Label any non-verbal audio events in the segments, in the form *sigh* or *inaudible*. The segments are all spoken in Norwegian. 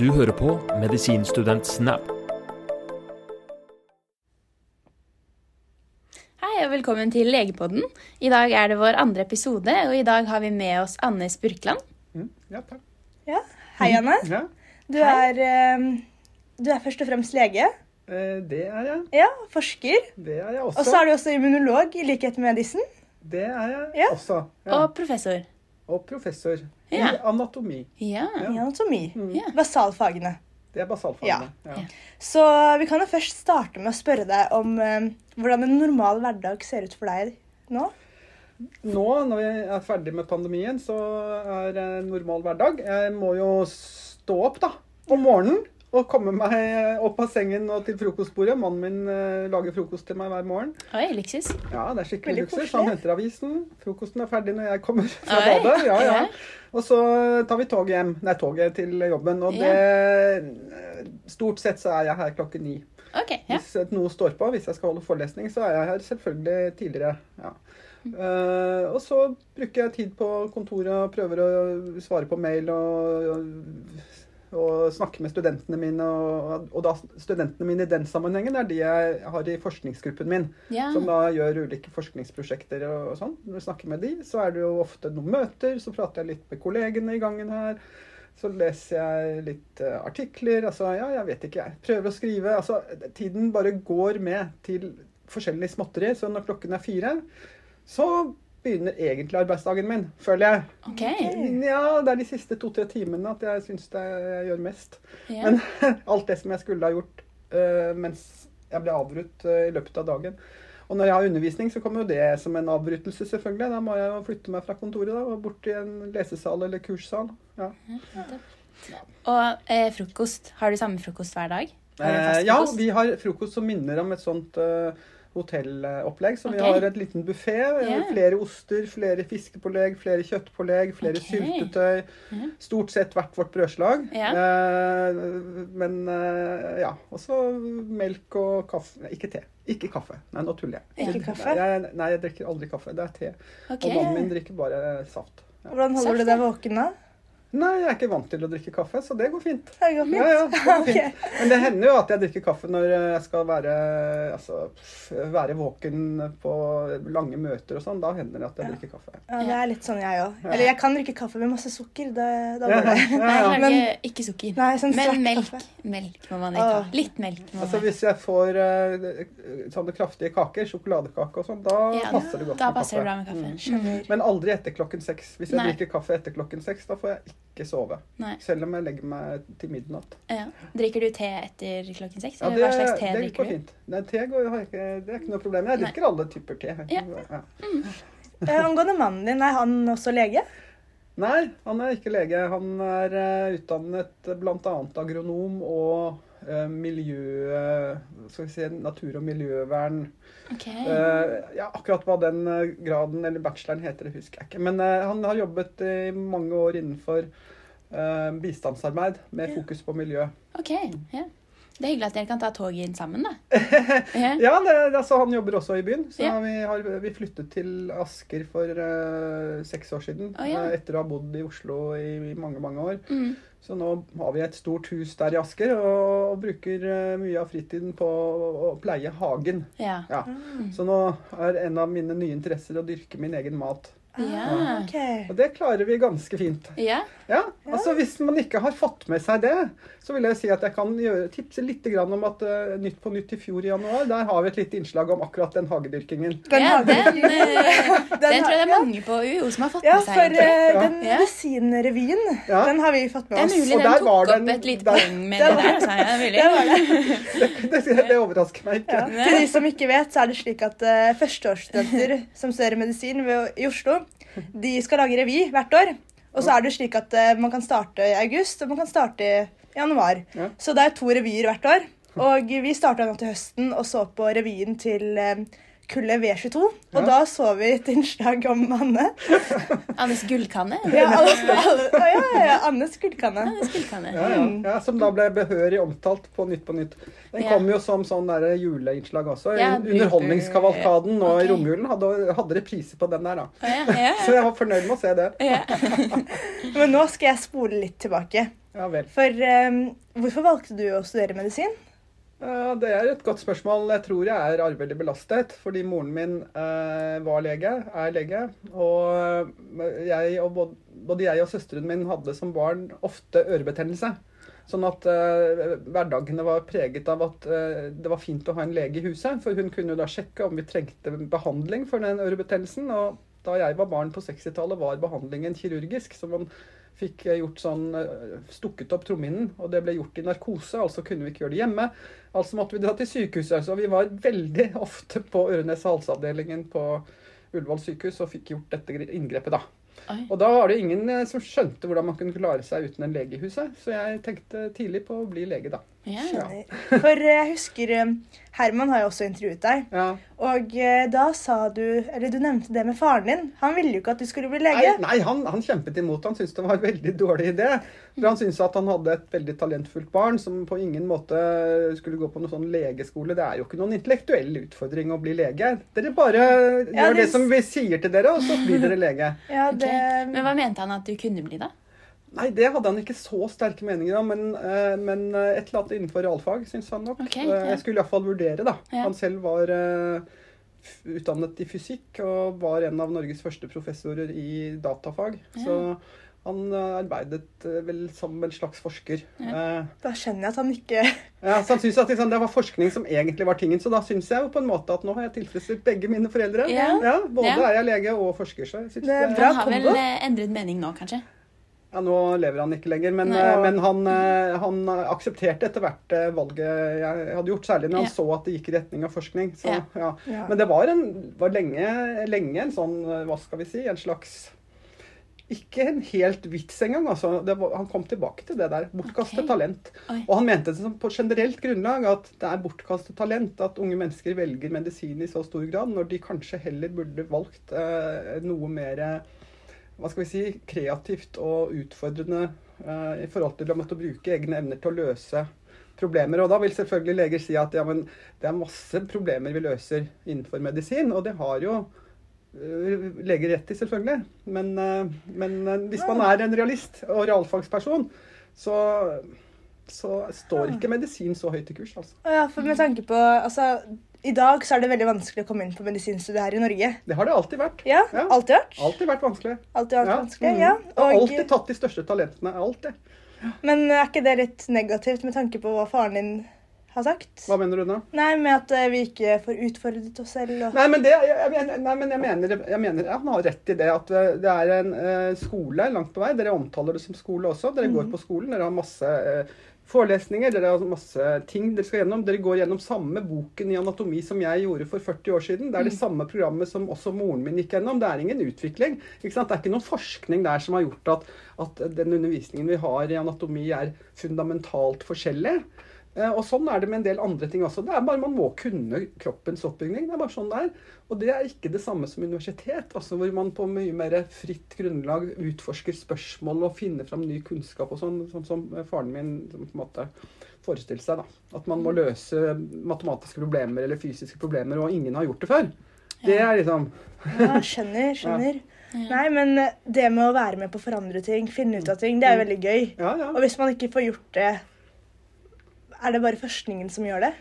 Du hører på Medisinstudent Snap. Hei og velkommen til Legepodden. I dag er det vår andre episode, og i dag har vi med oss Anne Spurkland. Mm, ja, takk. Ja. Hei, Anne. Ja, Du er, eh, du er først og fremst lege. eh, det er jeg. Ja, forsker. Det er jeg også. Og så er du også immunolog, i likhet med Dissen. Det er jeg Ja. også. Ja. Og professor. Og professor Ja. i anatomi. Ja. i anatomi. Mm. Basalfagene. Det er basalfagene. Ja. Ja. Så vi kan jo først starte med å spørre deg om eh, hvordan en normal hverdag ser ut for deg nå. Nå når vi er ferdig med pandemien, så er det normal hverdag. Jeg må jo stå opp da, om morgenen og komme meg opp av sengen og til frokostbordet. Mannen min eh, lager frokost til meg hver morgen. Oi, luksus. Ja, det er skikkelig luksus. Han henter avisen. Frokosten er ferdig når jeg kommer fra Oi, badet. Ja, ja. ja. Og så tar vi toget hjem. Nei, toget til jobben. Og det Stort sett så er jeg her klokken ni. Okay, ja. Hvis noe står på, hvis jeg skal holde forelesning, så er jeg her selvfølgelig tidligere. Ja. Uh, og så bruker jeg tid på kontoret og prøver å svare på mail og, og, og snakke med studentene mine. Og, og da studentene mine i den sammenhengen er de jeg har i forskningsgruppen min ja. som da gjør ulike forskningsprosjekter og, og sånn. Når du snakker med de, så er det jo ofte noen møter, så prater jeg litt med kollegene i gangen her. Så leser jeg litt uh, artikler. Altså, ja, jeg vet ikke, jeg. Prøver å skrive. Altså, tiden bare går med til forskjellig småtteri. Så når klokken er fire, så begynner egentlig arbeidsdagen min, føler jeg. Okay. Ja, det er de siste to-tre timene at jeg syns jeg gjør mest. Yeah. Men *laughs* alt det som jeg skulle ha gjort uh, mens jeg ble avbrutt uh, i løpet av dagen. Og når jeg har undervisning, så kommer jo det som en avbrytelse, selvfølgelig. Da må jeg jo flytte meg fra kontoret da, og bort til en lesesal eller kurssal. Ja, Og eh, frokost. Har du samme frokost hver dag? Eh, ja vi har frokost som minner om et sånt eh, hotellopplegg. Så vi har et liten buffé. Yeah. Flere oster, flere fiskepålegg, flere kjøttpålegg, flere okay. syltetøy. Yeah. Stort sett hvert vårt brødslag. Yeah. Eh, men eh, ja. Og så melk og kaffe. Nei, ikke te. Ikke kaffe. Nei, nå tuller jeg. Ikke kaffe? Jeg, nei, jeg drikker aldri kaffe. Det er te. Okay. Og mannen min drikker bare saft. Ja. Hvordan holder Saft, du deg våken da? Nei, jeg er ikke vant til å drikke kaffe, så det går fint. Det går fint. Ja, ja, det går *laughs* fint. Men det hender jo at jeg drikker kaffe når jeg skal være, altså, være våken på lange møter og sånn. Da hender det at jeg Ja. drikker kaffe. Ja, det er litt sånn jeg òg. Ja. Eller jeg kan drikke kaffe med masse sukker. Da, da Ja, går det. ja, Nei, ja. Men- ikke sukker. Nei, sånn Men melk. kaffe. Melk må man ikke ha. Litt melk må Altså. Hvis jeg får eh, sånne kraftige kaker, sjokoladekake og sånn, da Ja, passer det godt Da med passer det bra med kaffe. Mm. Men aldri etter klokken seks. Hvis jeg Nei. drikker kaffe etter klokken seks, da får jeg ikke sove. Nei. Selv om jeg legger meg til midnatt. Ja. Drikker du te etter klokken seks? Ja, Eller det, hva slags te det drikker går du? fint. Nei, te går, ikke, det er ikke noe problem. Jeg Nei. drikker alle typer te. Ja. Ja. Mm. Angående mannen din, er han også lege? Nei, han er ikke lege. Han er eh, utdannet bl.a. agronom og eh, miljø... Skal vi si natur- og miljøvern. Ok. Eh, ja, akkurat hva den eh, graden eller bacheloren heter, det husker jeg ikke. Men eh, han har jobbet i mange år innenfor eh, bistandsarbeid med fokus på miljø. Ok, ja. Det er hyggelig at dere kan ta toget inn sammen, da. *laughs* Ja. Det, altså, han jobber også i byen. Så Ja. vi, har, vi flyttet til Asker for uh, seks år siden. Oh, ja. eh, etter å ha bodd i Oslo i, i mange, mange år. Mm. Så nå har vi et stort hus der i Asker, og, og bruker eh, mye av fritiden på å, å pleie hagen. Ja. Ja. Så nå er en av mine nye interesser å dyrke min egen mat. Ja. Ah, ok. Og det klarer vi ganske fint. Ja. Ja, altså Hvis man ikke har fått med seg det, så vil jeg si at jeg kan gjøre, tipse litt grann om at uh, Nytt på Nytt i fjor i januar, der har vi et lite innslag om akkurat den hagedyrkingen. Den ja, *laughs* den, den, eh, den tror jeg det er mange på UiO som har fått Ja, med seg. for uh, eh, Ja. den medisinrevyen, Ja. den har vi fått med oss. *laughs* Det er mulig Og den tok var opp et lite poeng med det der. *laughs* Det er mulig. Det var det. Det, det overrasker meg ikke. Ja. Til de som ikke vet, så er det slik at uh, førsteårsstudenter som studerer medisin ved, i Oslo, de skal lage revy hvert år. Og så er det slik at eh, man kan starte i august, og man kan starte i januar. Ja. Så det er to revyer hvert år. Og vi starta nå til høsten og så på revyen til eh, kullet V22. Og Ja. da så vi et innslag om Anne. *laughs* Annes gullkanne. Ja, ja, ja, Annes gullkanne. Annes gullkanne. Ja, ja. ja, Som da ble behørig omtalt på Nytt på Nytt. Den Ja. kom jo som sånn der juleinnslag også. Ja, Underholdningskavalkaden nå i romjulen hadde, hadde reprise på den der, da. Å, ja, ja, Så jeg var fornøyd med å se det. ja. *laughs* Men nå skal jeg spole litt tilbake. Ja vel. For um, hvorfor valgte du å studere medisin? Det er et godt spørsmål. Jeg tror jeg er arvelig belastet. Fordi moren min eh, var lege, er lege. Og jeg og både, både jeg og søsteren min hadde som barn ofte ørebetennelse. Sånn at eh, hverdagene var preget av at eh, det var fint å ha en lege i huset. For hun kunne jo da sjekke om vi trengte behandling for den ørebetennelsen. Og da jeg var barn på 60-tallet, var behandlingen kirurgisk. Så man fikk gjort sånn eh, stukket opp trommehinnen, og det ble gjort i narkose. Altså kunne vi ikke gjøre det hjemme. Altså måtte vi dra til sykehuset. Så vi var veldig ofte på øre-nese- og halsavdelingen på Ullevål sykehus og fikk gjort dette inngrepet, da. Oi. Og da var det ingen eh, som skjønte hvordan man kunne klare seg uten en lege i huset. Så jeg tenkte tidlig på å bli lege, da. Yeah. Ja. For eh, jeg husker eh, Herman har jo også intervjuet deg. Ja. Og da sa du Eller du nevnte det med faren din. Han ville jo ikke at du skulle bli Nei, lege. nei han, han kjempet imot. Han syntes det var en veldig dårlig idé. For han syntes at han hadde et veldig talentfullt barn som på ingen måte skulle gå på noen sånn legeskole. Det er jo ikke noen intellektuell utfordring å bli lege. Dere bare Ja, gjør det- det som vi sier til dere, og så blir dere lege. *laughs* Ja, det... okay. Men hva mente han at du kunne bli, da? Nei, det hadde han ikke så sterke meninger om, men, eh, men eh, et eller annet innenfor realfag syns han nok. Okay, Eh, ja. Jeg skulle iallfall vurdere, da. Ja. Han selv var utdannet i fysikk og var en av Norges første professorer i datafag. Så han eh, arbeidet eh, vel som en slags forsker. Eh, Da skjønner jeg at han ikke *laughs* Ja, så han syntes at liksom, det var forskning som egentlig var tingen. Så da syns jeg jo på en måte at nå har jeg tilfredsstilt begge mine foreldre. Ja. både Ja. er jeg lege og forsker, så jeg syns Det er bra Han har vel kombo. endret mening nå, kanskje? Ja, Nå lever han ikke lenger, men, men han, han aksepterte etter hvert valget jeg hadde gjort, særlig når han Ja. så at det gikk i retning av forskning. Så, Ja. ja. Ja. Men det var, en, var lenge, lenge en sånn, hva skal vi si, en slags Ikke en helt vits engang. Altså. Var, han kom tilbake til det der. Bortkastet okay. talent. Oi. Og han mente det som på generelt grunnlag at det er bortkastet talent at unge mennesker velger medisin i så stor grad, når de kanskje heller burde valgt eh, noe mer hva skal vi si, kreativt og utfordrende eh, i forhold til å måtte bruke egne evner til å løse problemer. Og da vil selvfølgelig leger si at ja, men det er masse problemer vi løser innenfor medisin, og det har jo leger rett i, selvfølgelig. Men, eh, men eh, hvis man er en realist og realfagsperson, så, så står ikke medisin så høyt i kurs, altså. Ja, for med tanke på Altså, i dag så er det veldig vanskelig å komme inn på medisinstudiet her i Norge. Det har det alltid vært. Ja, Ja. alltid vært. Alltid vært vanskelig. Alltid vært vanskelig, mm. ja. Og, Og, alltid tatt de største talentene. Alltid. men er ikke det litt negativt med tanke på hva faren din har sagt? Hva mener du da? Nei, med at eh, vi ikke får utfordret oss selv. Og... Nei, men, det, jeg, jeg, mener- nei, men jeg mener, jeg mener ja, Han har rett i det at eh, det er en eh, skole langt på vei. Dere omtaler det som skole også. Dere går på skolen. Dere har masse eh, forelesninger, dere har masse ting dere skal gjennom. Dere går gjennom samme boken i anatomi som jeg gjorde for 40 år siden. Det er det samme programmet som også moren min gikk gjennom. Det er ingen utvikling. Det er ikke noen forskning der som har gjort at, at den undervisningen vi har i anatomi, er fundamentalt forskjellig. Eh, Og sånn er det med en del andre ting også. Det er bare Man må kunne kroppens oppbygning. Det er bare sånn det er. Og det er ikke det samme som universitet, altså hvor man på mye mer fritt grunnlag utforsker spørsmål og finner fram ny kunnskap og sånn, sånn som faren min på en måte forestilte seg. da. At man må løse matematiske problemer eller fysiske problemer, og ingen har gjort det før. Det er liksom Ja, skjønner, *laughs* skjønner. Nei, men eh, det med å være med på å forandre ting, finne ut av ting, det er veldig gøy. Ja, ja. Og hvis man ikke får gjort det, er det bare forskningen som gjør det?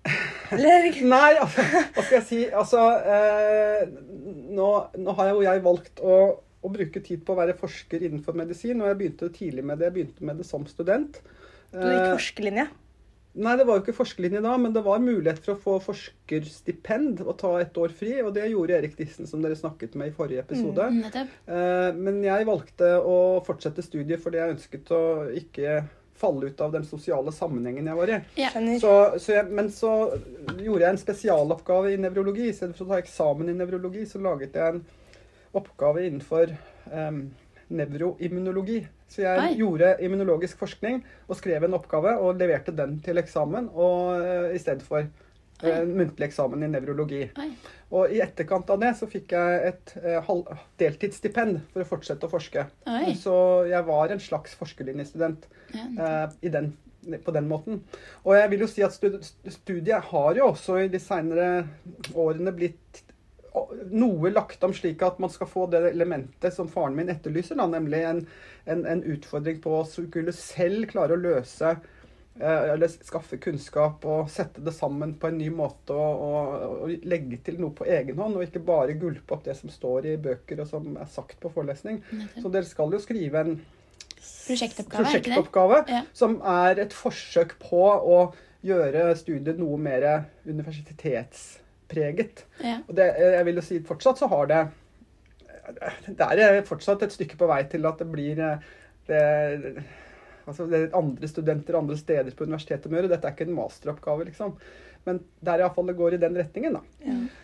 *laughs* Eller? Nei, altså, hva skal jeg si? Altså, eh, nå, nå har jo jeg valgt å, å bruke tid på å være forsker innenfor medisin, og jeg begynte tidlig med det. Jeg begynte med det som student. Du gikk Eh, forskerlinje? Nei, det var jo ikke forskerlinje da, men det var mulighet for å få forskerstipend og ta et år fri, og det gjorde Erik Dissen, som dere snakket med i forrige episode. Nettopp. Eh, Men jeg valgte å fortsette studiet fordi jeg ønsket å ikke falle ut av den sosiale sammenhengen jeg var i. Ja. Så, så jeg, men så gjorde jeg en spesialoppgave i nevrologi. I stedet for å ta eksamen i nevrologi, så laget jeg en oppgave innenfor um, nevroimmunologi. Så jeg Oi. gjorde immunologisk forskning og skrev en oppgave og leverte den til eksamen og, uh, i stedet for eh, muntlig eksamen i nevrologi. Og i etterkant av det så fikk jeg et eh, deltidsstipend for å fortsette å forske. Oi. Så jeg var en slags forskerlinjestudent Ja. eh, i den, på den måten. Og jeg vil jo si at stud- studiet har jo også i de senere årene blitt noe lagt om slik at man skal få det elementet som faren min etterlyser, da, nemlig en, en, en utfordring på å skulle selv klare å løse eller skaffe kunnskap og sette det sammen på en ny måte og, og, og legge til noe på egen hånd, og ikke bare gulpe opp det som står i bøker og som er sagt på forelesning. Så dere skal jo skrive en Prosjektoppgave, prosjektoppgave Ja. som er et forsøk på å gjøre studiet noe mer universitetspreget. Ja. Og det, jeg vil jo si fortsatt så har det Det er fortsatt et stykke på vei til at det blir eh, det, altså det er andre studenter andre steder på universitetet må gjøre. Dette er ikke en masteroppgave, liksom. Men det er iallfall det går i den retningen, da.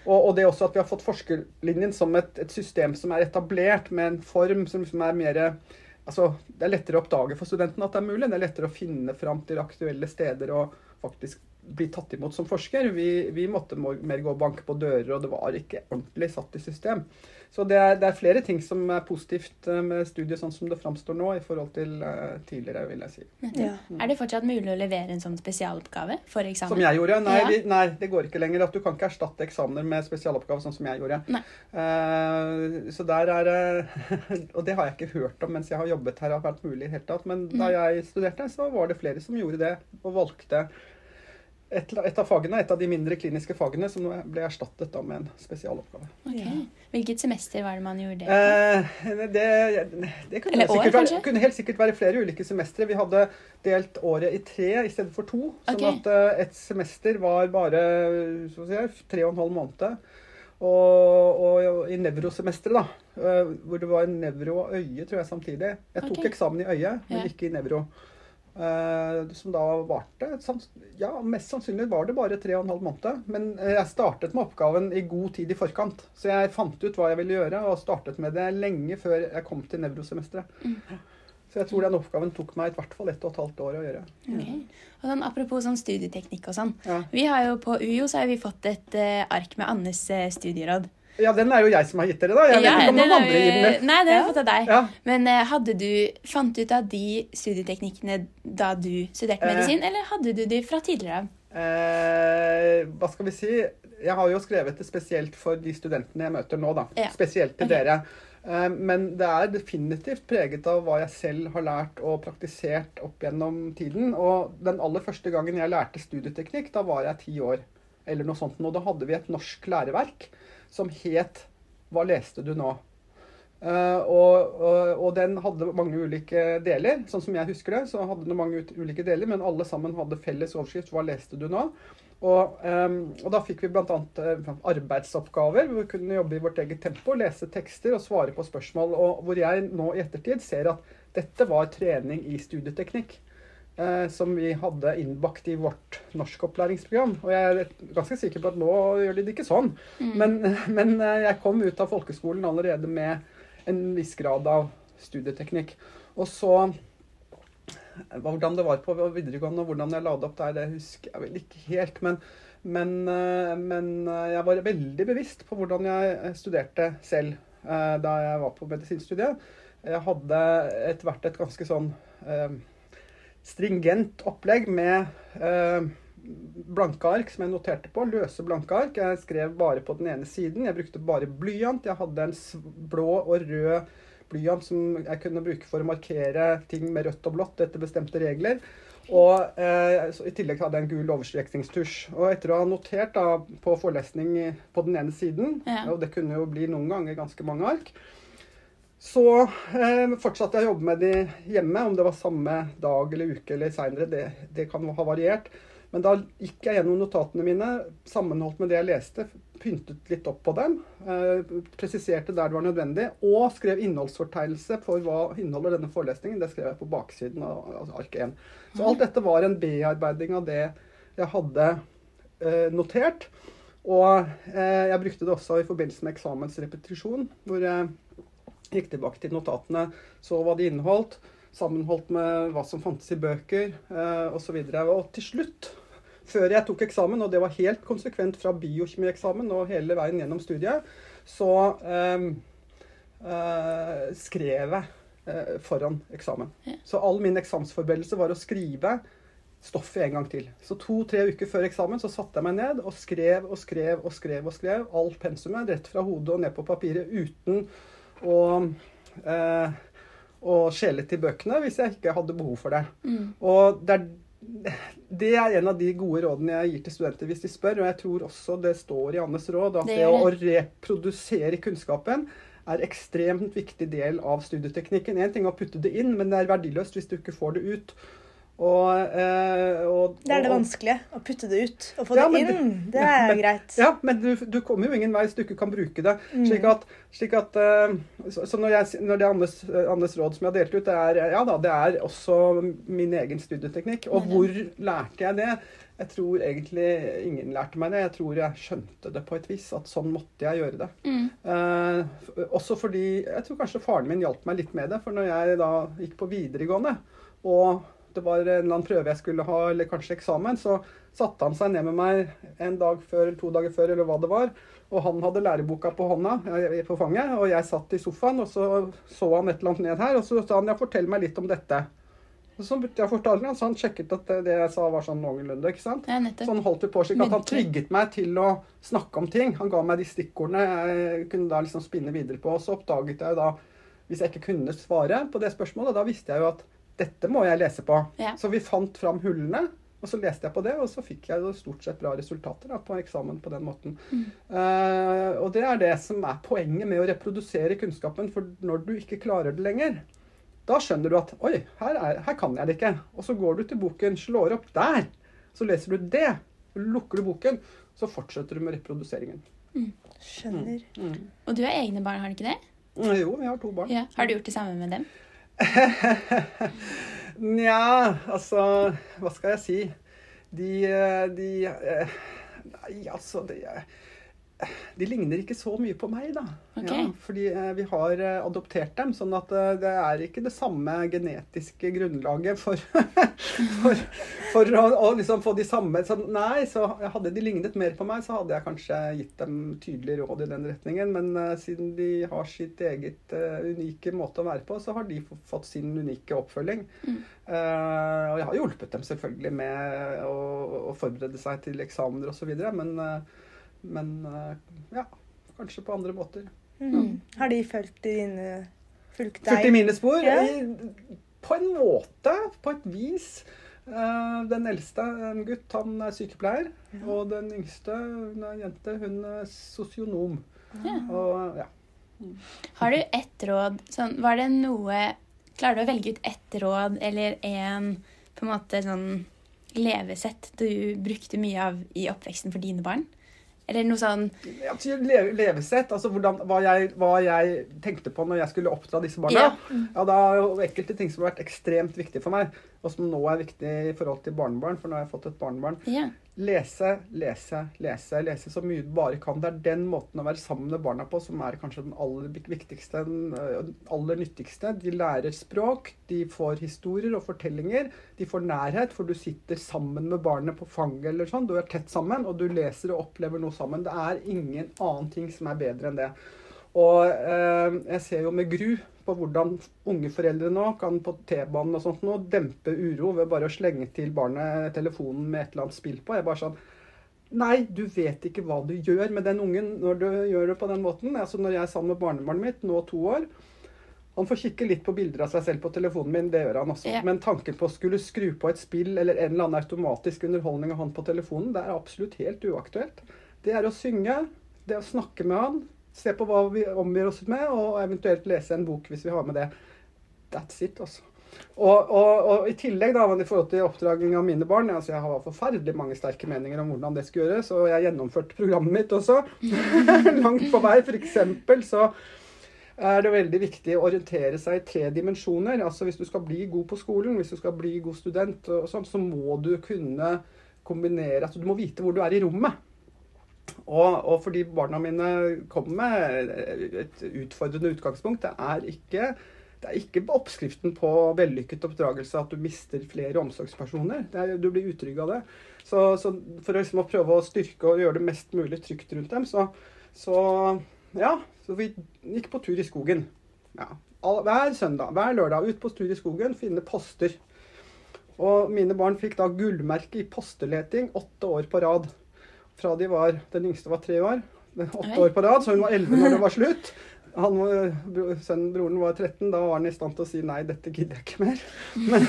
Og, og det er også at vi har fått forskerlinjen som et, et system som er etablert, med en form som som er mer Altså, det er lettere å oppdage for studentene at det er mulig. Det er lettere å finne fram til aktuelle steder og faktisk bli tatt imot som forsker. Vi, vi måtte mer gå og banke på dører, og det var ikke ordentlig satt i system. Så det er, det er flere ting som er positivt eh, med studiet sånn som det framstår nå, i forhold til uh, tidligere, vil jeg si. Ja. Er det fortsatt mulig å levere en sånn spesialoppgave for eksamen? Som jeg gjorde? Nei, Ja. vi, nei, det går ikke lenger. At du kan ikke erstatte eksamener med spesialoppgave, sånn som jeg gjorde. Eh, så der er det *laughs* Og det har jeg ikke hørt om mens jeg har jobbet her, har vært mulig i det hele tatt. Men da jeg studerte, så var det flere som gjorde det, og valgte et, et av fagene, et av de mindre kliniske fagene, som ble erstattet da med en spesialoppgave. Ok. Hvilket semester var det man gjorde det på? Eh, det, det kunne, Eller år, sikkert være, kunne helt sikkert være flere ulike semestre. Vi hadde delt året i tre i stedet for to. Sånn okay. at uh, et semester var bare så å si, tre og en halv måned. Og, og i nevrosemesteret, da, eh, hvor det var nevro og øye, tror jeg, samtidig. Jeg tok okay. eksamen i øye, men Ja. ikke i nevro. Eh, som da varte Ja, mest sannsynlig var det bare tre og en halv måned. Men eh, jeg startet med oppgaven i god tid i forkant. Så jeg fant ut hva jeg ville gjøre, og startet med det lenge før jeg kom til nevrosemesteret. Så jeg tror den oppgaven tok meg i hvert fall ett og et halvt år å gjøre. Okay. Og sånn, apropos sånn studieteknikk og sånn. Ja. Vi har jo På UiO så har vi fått et uh, ark med Annes uh, studieråd. Ja, den er jo jeg som har gitt dere, da. Jeg vet ikke om noen andre vi- gir den. Nei, den har jeg fått av deg. Ja. Men eh, hadde du Fant ut av de studieteknikkene da du studerte Eh. medisin, eller hadde du de fra tidligere av? Eh, hva skal vi si? Jeg har jo skrevet det spesielt for de studentene jeg møter nå, da. Ja. Spesielt til okay. dere. Eh, men det er definitivt preget av hva jeg selv har lært og praktisert opp gjennom tiden. Og den aller første gangen jeg lærte studieteknikk, da var jeg ti år. Eller noe sånt. Og da hadde vi et norsk læreverk som het Hva leste du nå? Uh, og, og, og den hadde mange ulike deler. Sånn som jeg husker det, så hadde den mange ulike deler, men alle sammen hadde felles overskrift 'Hva leste du nå?' Og, um, og da fikk vi bl.a. Uh, arbeidsoppgaver hvor vi kunne jobbe i vårt eget tempo, lese tekster og svare på spørsmål. Og hvor jeg nå i ettertid ser at dette var trening i studieteknikk. Eh, som vi hadde innbakt i vårt norskopplæringsprogram. Og jeg er ganske sikker på at nå gjør de det ikke sånn. Men, *laughs* men eh, jeg kom ut av folkeskolen allerede med en viss grad av studieteknikk. Og så hvordan det var på videregående og hvordan jeg la det opp der, det husker jeg vel ikke helt. Men, men, eh, men eh, jeg var veldig bevisst på hvordan jeg studerte selv eh, da jeg var på medisinstudiet. Jeg hadde etter hvert et ganske sånn eh, stringent opplegg med eh, blanke ark som jeg noterte på. Løse blanke ark. Jeg skrev bare på den ene siden. Jeg brukte bare blyant. Jeg hadde en blå og rød blyant som jeg kunne bruke for å markere ting med rødt og blått etter bestemte regler. Og eh, I tillegg hadde jeg en gul overstrekningstusj. Og etter å ha notert da, på forelesning på den ene siden, Ja. og det kunne jo bli noen ganger ganske mange ark, så eh, fortsatte jeg å jobbe med de hjemme, om det var samme dag eller uke eller seinere. Det, det kan ha variert. Men da gikk jeg gjennom notatene mine, sammenholdt med det jeg leste, pyntet litt opp på dem, eh, presiserte der det var nødvendig, og skrev innholdsfortegnelse for hva inneholder denne forelesningen. Det skrev jeg på baksiden av altså ark 1. Så alt dette var en bearbeiding av det jeg hadde eh, notert. Og eh, jeg brukte det også i forbindelse med eksamensrepetisjon, hvor jeg gikk tilbake til notatene, så hva de inneholdt, sammenholdt med hva som fantes i bøker eh, osv. Og, så og til slutt, før jeg tok eksamen, og det var helt konsekvent fra biokjemieksamen og hele veien gjennom studiet, så eh, eh, skrev jeg eh, foran eksamen. Så all min eksamensforberedelse var å skrive stoffet en gang til. Så to-tre uker før eksamen så satte jeg meg ned og skrev og skrev og skrev og skrev alt pensumet rett fra hodet og ned på papiret uten å, eh, å skjele til bøkene hvis jeg ikke hadde behov for det. Mm. Og det er, det er en av de gode rådene jeg gir til studenter hvis de spør, og jeg tror også det står i Annes råd, at Det det, å reprodusere kunnskapen er ekstremt viktig del av studieteknikken. En ting er å putte det inn, men det er verdiløst hvis du ikke får det ut. Og, eh, og, Det er det vanskelige. Å putte det ut og få Ja, det det- inn. Det ja, er men- greit. Ja, men du, du kommer jo ingen vei hvis du ikke kan bruke det. Mm. Slik at, slik at eh, Så, så når, jeg, når det er Andes, Andes råd som jeg har delt ut, det er, ja, da, det er også min egen studieteknikk. Og hvor lærte jeg det? Jeg tror egentlig ingen lærte meg det. Jeg tror jeg skjønte det på et vis. At sånn måtte jeg gjøre det. Mm. Eh, også fordi Jeg tror kanskje faren min hjalp meg litt med det. For når jeg da gikk på videregående, og det var en eller annen prøve jeg skulle ha, eller kanskje eksamen, så satte han seg ned med meg en dag før eller to dager før, eller hva det var. Og han hadde læreboka på hånda, eh, på fanget, og jeg satt i sofaen, og så så han et eller annet ned her, og så sa han ja, fortell meg litt om dette. Så jeg å fortelle han, så han sjekket at det, det jeg sa var sånn noenlunde, ikke sant. Ja, så han holdt det på slik at han trygget meg til å snakke om ting. Han ga meg de stikkordene jeg kunne da liksom spinne videre på. Og så oppdaget jeg jo da, hvis jeg ikke kunne svare på det spørsmålet, da visste jeg jo at dette må jeg lese på. Ja. Så vi fant fram hullene, og så leste jeg på det, og så fikk jeg stort sett bra resultater da, på eksamen på den måten. Eh, og det er det som er poenget med å reprodusere kunnskapen, for når du ikke klarer det lenger, da skjønner du at oi, her, er, her kan jeg det ikke. Og så går du til boken, slår opp der, så leser du det. Lukker du boken, så fortsetter du med reprodusering. Skjønner. Og du har egne barn, har du ikke det? Mm, Jo, jeg har to barn. Ja. Har du gjort det samme med dem? *laughs* Nja, altså Hva skal jeg si? De, eh, de eh, Nei, altså det, eh, de ligner ikke så mye på meg, da. Okay. Ja, fordi eh, vi har eh, adoptert dem, sånn at eh, det er ikke det samme genetiske grunnlaget for, *laughs* for, for å, å liksom få de samme så, Nei, så hadde de lignet mer på meg, så hadde jeg kanskje gitt dem tydelig råd i den retningen. Men siden de har sitt eget uh, unike måte å være på, så har de fått sin unike oppfølging. Mm. Uh, og jeg har hjulpet dem selvfølgelig med å, å forberede seg til eksamener osv., men, eh, men eh, ja, kanskje på andre måter. Mhm. Har de fulgt dine Fulgt Fulgt i deg? mine spor? Ja. I, på en måte, på et vis. Eh, den eldste, en gutt, han er sykepleier. Og den yngste, hun er en jente, hun er sosionom. Ja. Og ja. Har du ett råd sånn, Var det noe Klarer du å velge ut ett råd eller en på en måte sånn levesett du brukte mye av i oppveksten for dine barn? Eller noe sånn Ja, til le- levesett, altså hvordan, hva, jeg, hva jeg tenkte på når jeg skulle oppdra disse barna. Ja. Ja, da er enkelte ting som har vært ekstremt viktige for meg, og som nå er viktig i forhold til barnebarn, for nå har jeg fått et barnebarn. Ja. Lese, lese, lese. Lese så mye du bare kan. Det er den måten å være sammen med barna på som er kanskje den aller viktigste, den aller nyttigste. De lærer språk, de får historier og fortellinger. De får nærhet, for du sitter sammen med barnet på fanget eller sånn. Du er tett sammen, og du leser og opplever noe sammen. Det er ingen annen ting som er bedre enn det. Og eh, jeg ser jo med gru på hvordan unge foreldre nå kan på T-banen og sånt nå dempe uro ved bare å slenge til barnet telefonen med et eller annet spill på. Jeg er bare sånn Nei, du vet ikke hva du gjør med den ungen når du gjør det på den måten. Altså Når jeg er sammen med barnebarnet mitt, nå to år Han får kikke litt på bilder av seg selv på telefonen min, det gjør han også. Ja. Men tanken på å skulle skru på et spill eller en eller annen automatisk underholdning av han på telefonen, det er absolutt helt uaktuelt. Det er å synge, det er å snakke med han, se på hva vi omgir oss med, og eventuelt lese en bok hvis vi har med det. That's it, altså. Og, og, og i tillegg da, i forhold til oppdraging av mine barn altså Jeg har forferdelig mange sterke meninger om hvordan det skal gjøres, og jeg gjennomførte programmet mitt også. *laughs* Langt på vei. Eksempel så er det veldig viktig å orientere seg i tre dimensjoner. Altså Hvis du skal bli god på skolen, hvis du skal bli god student, og sånn, så må du kunne kombinere altså Du må vite hvor du er i rommet. Og, og fordi barna mine kommer med et utfordrende utgangspunkt, det er ikke det er ikke oppskriften på vellykket oppdragelse at du mister flere omsorgspersoner. Er, du blir utrygg av det. Så, så for å, liksom, å prøve å styrke og gjøre det mest mulig trygt rundt dem, så, så ja. Så vi gikk på tur i skogen. Ja. Hver søndag, hver lørdag ut på tur i skogen, finne poster. Og mine barn fikk da gullmerke i posteleting åtte år på rad. Fra de var Den yngste var tre år. Åtte år på rad, så hun var elleve når det var slutt. Han, sønnen, broren var 13. Da var han i stand til å si nei, dette gidder jeg ikke mer. *laughs* Men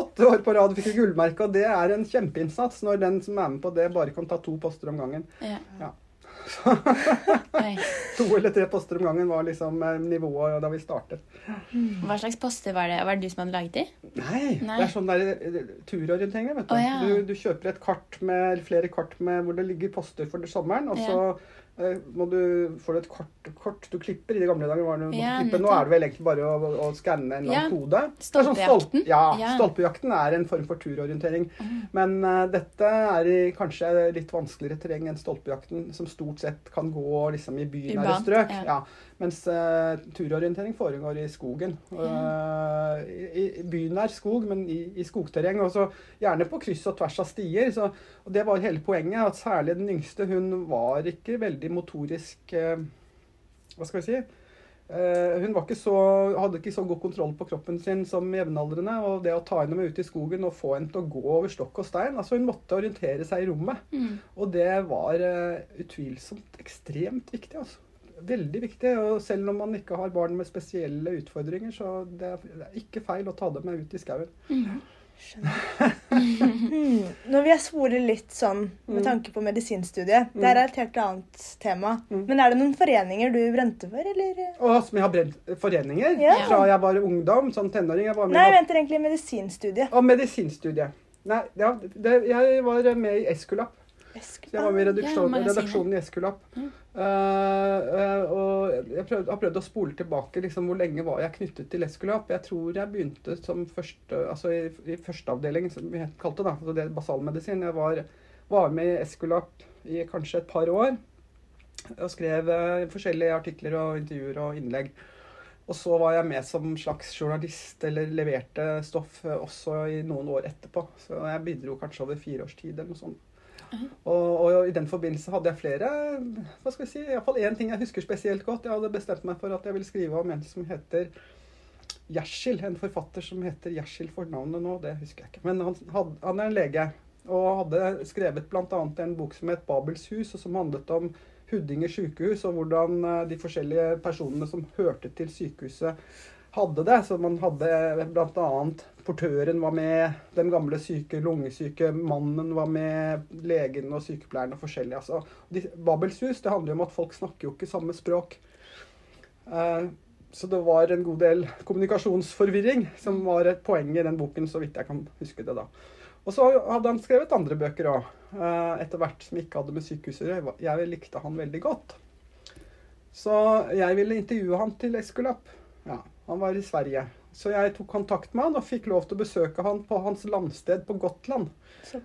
åtte år på rad fikk jeg gullmerke, og det er en kjempeinnsats når den som er med på det, bare kan ta to poster om gangen. Ja. Ja. *laughs* To eller tre poster om gangen var liksom eh, nivået da vi startet. Hva slags poster var det? Var det du som hadde laget de? Nei, Nei. det er sånn der eh, turorientering. vet du. Oh, ja. du. Du kjøper et kart med, flere kart med hvor det ligger poster for sommeren, og så eh, må du, får du et kort, kort du klipper. I de gamle dager var det Ja, klippe. Nå er det vel egentlig bare å, å skanne en lang Ja. kode. Sånn Stolpejakten? Stolp, ja, Ja. stolpejakten er en form for turorientering. Men uh, dette er i kanskje litt vanskeligere terreng enn stolpejakten, som stort sett kan gå liksom i bynære strøk. ja. Mens uh, turorientering foregår i skogen. Uh, i, I bynær skog, men i, i skogterreng. Og så gjerne på kryss og tvers av stier. Så, og det var hele poenget. At særlig den yngste, hun var ikke veldig motorisk uh, Hva skal vi si? Hun var ikke så, hadde ikke så god kontroll på kroppen sin som jevnaldrende. Og det å ta henne med ut i skogen og få henne til å gå over stokk og stein altså Hun måtte orientere seg i rommet. Mm. Og det var uh, utvilsomt ekstremt viktig. altså. Veldig viktig. Og selv om man ikke har barn med spesielle utfordringer, så det er, det ikke feil å ta dem med ut i skauen. Mm. *laughs* Når vi har svoret litt sånn med Mm. tanke på medisinstudiet. Det er et helt annet tema. Mm. Men er det noen foreninger du brente for, eller? Og som jeg har brent foreninger Ja. fra jeg var ungdom, sånn tenåring. Jeg var med Nei, jeg venter egentlig medisinstudiet. Og medisinstudiet. Nei, ja, det, jeg var med i Eskulap. Jeg var med i redaksjon, Ja, redaksjonen i Eskulap. Mm. Uh, og jeg prøvde, har prøvd å spole tilbake liksom, hvor lenge var jeg knyttet til Eskulap. Jeg tror jeg begynte som første, altså i, i førsteavdeling, som vi kalte det, altså det basalmedisin. Jeg var, var med i Eskulap i kanskje et par år og skrev uh, forskjellige artikler og intervjuer og innlegg. Og så var jeg med som slags journalist, eller leverte stoff også i noen år etterpå. Så jeg bidro kanskje over fire års tid eller noe sånt. Og, og i den forbindelse hadde jeg flere hva skal jeg si, Iallfall én ting jeg husker spesielt godt. Jeg hadde bestemt meg for at jeg ville skrive om en som heter Gjersil. En forfatter som heter Gjersil for navnet nå, det husker jeg ikke. Men han, had, han er en lege og hadde skrevet bl.a. en bok som het Babels hus, og som handlet om Huddinge sykehus og hvordan eh, de forskjellige personene som hørte til sykehuset, hadde det. Så man hadde bl.a. portøren var med, den gamle syke, lungesyke mannen var med, legen og sykepleieren og forskjellig. Altså, de, Babels hus det handler jo om at folk snakker jo ikke samme språk. Eh, så det var en god del kommunikasjonsforvirring som var et poeng i den boken, så vidt jeg kan huske det da. Og så hadde han skrevet andre bøker òg, etter hvert som ikke hadde med sykehus å. Jeg likte han veldig godt. Så jeg ville intervjue han til Eskulap. Ja, han var i Sverige. Så jeg tok kontakt med han og fikk lov til å besøke han på hans landsted på Gotland.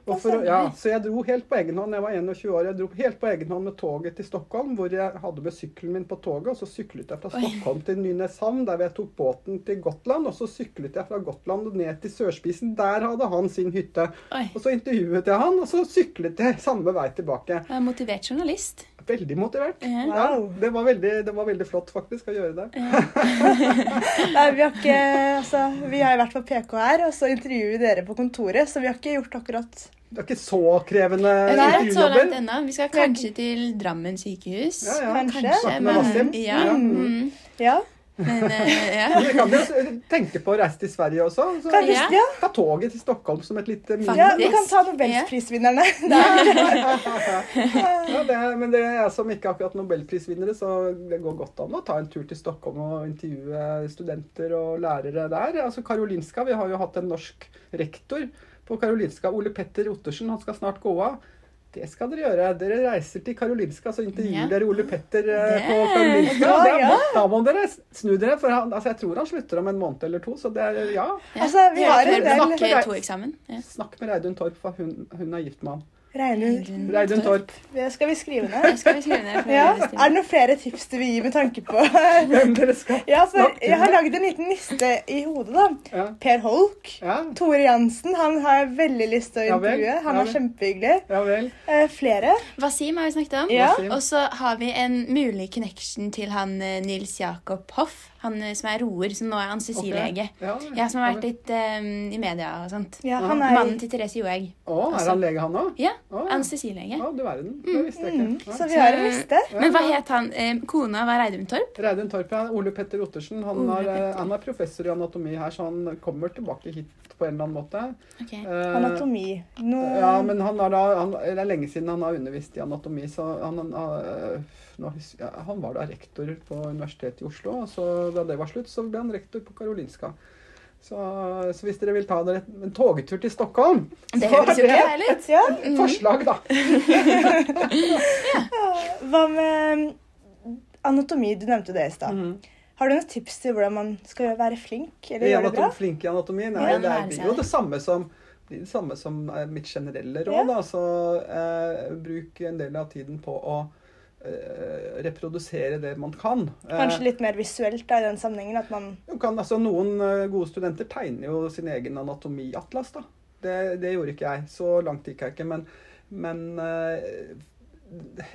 Og for, ja. så jeg dro helt på egen hånd. Jeg var 21 år. Jeg dro helt på egen hånd med toget til Stockholm, hvor jeg hadde med sykkelen min på toget. Og så syklet jeg fra Oi. Stockholm til Nynäshamn, der jeg tok båten til Gotland. Og så syklet jeg fra Gotland ned til sørspisen. Der hadde han sin hytte. Oi. Og så intervjuet jeg han, og så syklet jeg samme vei tilbake. Er motivert journalist. Veldig motivert. Ja. Ja, det, var veldig, det var veldig flott faktisk å gjøre det. *laughs* Nei, vi har ikke Altså, vi har vært på PK her, og så intervjuer vi dere på kontoret, så vi har ikke gjort akkurat Det er ikke så krevende er intervjujobber. Vi skal kanskje til Drammen sykehus. Ja, ja. Kanskje. kanskje. Men, Ja. Ja. Mm. Ja, Men eh, *laughs* ja. Vi kan jo tenke på å reise til Sverige også. Så Ja. ta toget til Stockholm som et lite mini. ja, vi kan ta nobelprisvinnerne. Ja, *laughs* *laughs* det, men det er jeg som ikke akkurat nobelprisvinnere, så det går godt an å ta en tur til Stockholm og intervjue studenter og lærere der. Altså Karolinska, Vi har jo hatt en norsk rektor på Karolinska, Ole Petter Ottersen. Han skal snart gå av. Det skal dere gjøre. Dere reiser til Karolinska, så intervjuer Ja. dere Ole Petter eh, Det- på Karolinska. Ja, er- ja. Da må dere snu dere, for han, altså, jeg tror han slutter om en måned eller to. Så det er ja. Altså, vi har en del. Ja. Snakk med Reidun Torp, for hun, hun er gift med han. Reidun. Torp. Det skal vi skrive ned. Det *laughs* skal vi skrive ned. Ja. er det noen flere tips du vil gi med tanke på *laughs* Hvem dere skal Ja, jeg har lagd en liten liste i hodet, da. Ja. Per Holk. Tore Jansen, han har jeg veldig lyst til å intervjue. Han er kjempehyggelig. Eh, flere. Wasim har vi snakket om. Og så har vi en mulig connection til han eh, Nils Jakob Hoff. Han eh, som er roer, som nå er anestesilege. Okay. Ja, Ja, som har vært litt um, i media og sånt. Ja, han er Mannen til Therese Johaug. Å, er han lege, han òg? Ja, Oh, ja. anestesilege. Å, du verden. Det visste jeg mm, Ja. Så vi har en liste. Men hva het han? Eh, kona var Reidun Torp? Reidun Torp, ja. Ole Petter Ottersen. Han, Ole er, eh, Petter. han er professor i anatomi her, så han kommer tilbake hit på en eller annen måte. Okay. Eh, Anatomi. No... Ja, men han er, da, han, det er lenge siden han har undervist i anatomi, så han, han, ja, han var da rektor på Universitetet i Oslo, og så da det var slutt, så ble han rektor på Karolinska. Så, så hvis dere vil ta dere en togtur til Stockholm, Det så er det ut. *laughs* Ja, et forslag, da. *laughs* Hva med anatomi? Du nevnte det i stad. Mhm. Har du noen tips til hvordan man skal være flink? Eller I gjøre det bra? flink i anatomi? Nei, Ja, det blir jo det. samme som blir det samme som er mitt generelle råd. Ja. Da. Så eh, bruk en del av tiden på å eh, reprodusere det man kan. Eh, Kanskje litt mer visuelt da, i den sammenhengen. At man kan, altså, noen eh, gode studenter tegner jo sin egen anatomiatlas. da. Det, det gjorde ikke jeg. Så langt gikk jeg ikke. Men, men eh,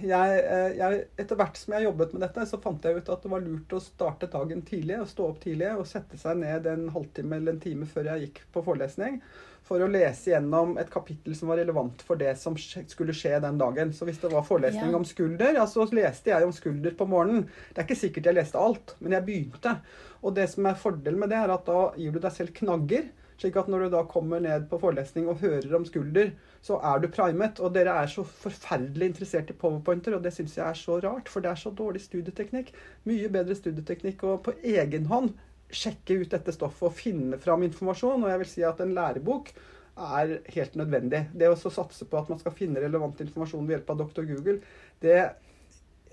jeg, eh, jeg, etter hvert som jeg jobbet med dette, så fant jeg ut at det var lurt å starte dagen tidlig. og Stå opp tidlig og sette seg ned en halvtime eller en time før jeg gikk på forelesning. For å lese gjennom et kapittel som var relevant for det som skulle skje den dagen. Så hvis det var forelesning Ja. om skulder, ja, så leste jeg om skulder på morgenen. Det er ikke sikkert jeg leste alt, men jeg begynte. Og det som er fordelen med det, er at da gir du deg selv knagger. Slik at når du da kommer ned på forelesning og hører om skulder, så er du primet. Og dere er så forferdelig interessert i powerpointer, og det syns jeg er så rart, for det er så dårlig studieteknikk. Mye bedre studieteknikk å på egen hånd sjekke ut dette stoffet og finne fram informasjon. Og jeg vil si at en lærebok er helt nødvendig. Det å satse på at man skal finne relevant informasjon ved hjelp av doktor Google, det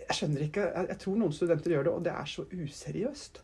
Jeg skjønner ikke Jeg, jeg tror noen studenter gjør det, og det er så useriøst.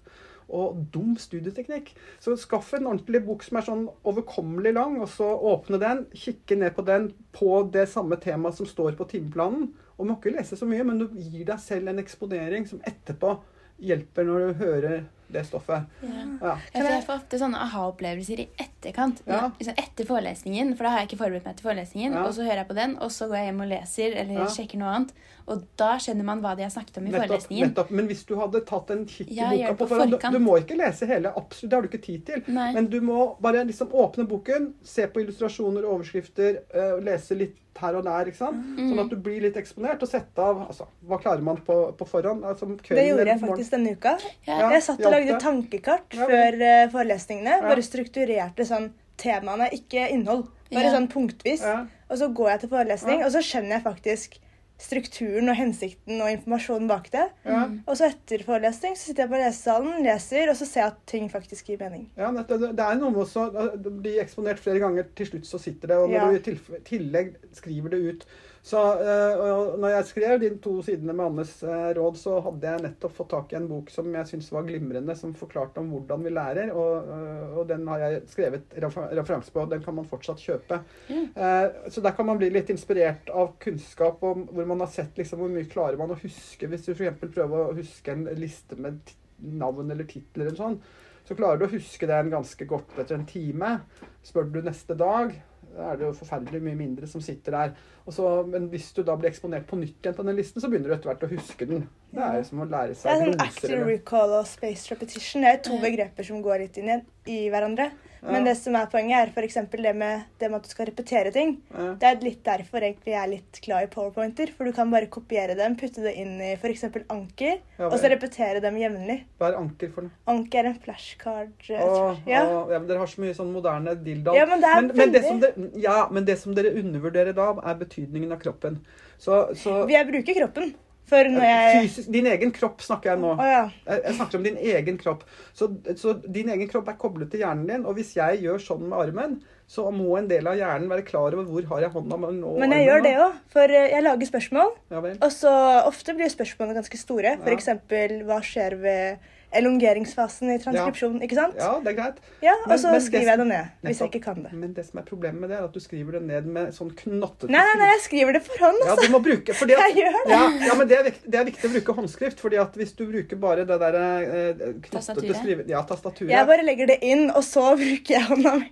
Og dum studieteknikk. Så skaff en ordentlig bok som er sånn overkommelig lang, og så åpne den, kikke ned på den på det samme temaet som står på timeplanen. Og må ikke lese så mye, men du gir deg selv en eksponering som etterpå hjelper når du hører det stoffet. Ja. Ja. Jeg får ofte sånne aha-opplevelser i etterkant. Ja. Liksom etter forelesningen, for da har jeg ikke forberedt meg til forelesningen. Ja. Og så hører jeg på den, og så går jeg hjem og leser eller Ja. sjekker noe annet. Og da skjønner man hva de har snakket om i Nettopp, forelesningen. nettopp. Men hvis du hadde tatt en kikk i Ja, boka på på forhånd du, du må ikke lese hele, absolutt, det har du ikke tid til. Nei. Men du må bare liksom åpne boken, se på illustrasjoner og overskrifter, eh, lese litt her og der. ikke sant? Mm. Sånn at du blir litt eksponert, og sette av altså, Hva klarer man på, på forhånd? Altså, Det gjorde jeg faktisk denne uka. Ja. Jeg satt og hjalp lagde det? tankekart Ja, før eh, forelesningene. Ja. Bare strukturerte sånn temaene, ikke innhold. Bare Ja. sånn punktvis. Ja. Og så går jeg til forelesning, Ja. og så skjønner jeg faktisk strukturen og hensikten og informasjonen bak det. Ja. Og så etter forelesning så sitter jeg på lesesalen, leser, og så ser jeg at ting faktisk gir mening. Ja, det, det, det er noe med også å bli eksponert flere ganger. Til slutt så sitter det. Og når Ja. du i tillegg skriver det ut så øh, når jeg skrev de to sidene med Annes øh, råd, så hadde jeg nettopp fått tak i en bok som jeg syntes var glimrende, som forklarte om hvordan vi lærer. Og, øh, og den har jeg skrevet refer referanse på. og Den kan man fortsatt kjøpe. Eh, så der kan man bli litt inspirert av kunnskap om hvor man har sett liksom, hvor mye klarer man å huske. Hvis du f.eks. prøver å huske en liste med navn eller titler eller sånn, så klarer du å huske den ganske godt etter en time. Spør du neste dag, da er det jo forferdelig mye mindre som sitter der. Så, men hvis du da blir eksponert på nytt igjen på den listen, så begynner du etter hvert å huske den. Det er jo som å lære Det seg er sånn active recall og space repetition. Det er to begreper som går litt inn i, hverandre. Ja. Men det som er poenget, er f.eks. Det, med- det med at du skal repetere ting. Ja. Det er litt derfor egentlig jeg er litt glad i powerpointer. For du kan bare kopiere dem, putte det inn i f.eks. anker, Ja, og så repetere dem jevnlig. Hva er anker for noe? Anker er en flashcard. Åh. Ja. åh, ja, men dere har så mye sånn moderne dildo. Ja, men det er men, det som dere, ja, men det som dere undervurderer da, er betydningen av kroppen. Så, så Jeg bruker kroppen. Når jeg fysisk, Din egen kropp snakker jeg nå. Oh, ja. Jeg jeg snakker om din egen kropp. Så, så din egen kropp er koblet til hjernen din. Og hvis jeg gjør sånn med armen, så må en del av hjernen være klar over hvor har jeg hånda men jeg armen gjør det òg. For eh, jeg lager spørsmål. Ja. Og så ofte blir spørsmålene ganske store. Ja. Eksempel hva skjer ved elongeringsfasen i transkripsjon, ikke sant? Ja, det er greit. Ja, Men- Og så men skriver jeg det ned, hvis jeg ikke kan det. Men det som er problemet med det, er at du skriver det ned med sånn knottete Nei, nei, nei, jeg skriver det for hånd, altså. Ja, altså. du må bruke fordi at, *laughs* Jeg gjør det. Ja, ja men det er, viktig, det er viktig å bruke håndskrift. fordi at hvis du bruker bare det der eh, knottete Tastaturet. skrive... Ja, tastaturet. Jeg bare legger det inn, og så *laughs* bruker jeg hånda mi.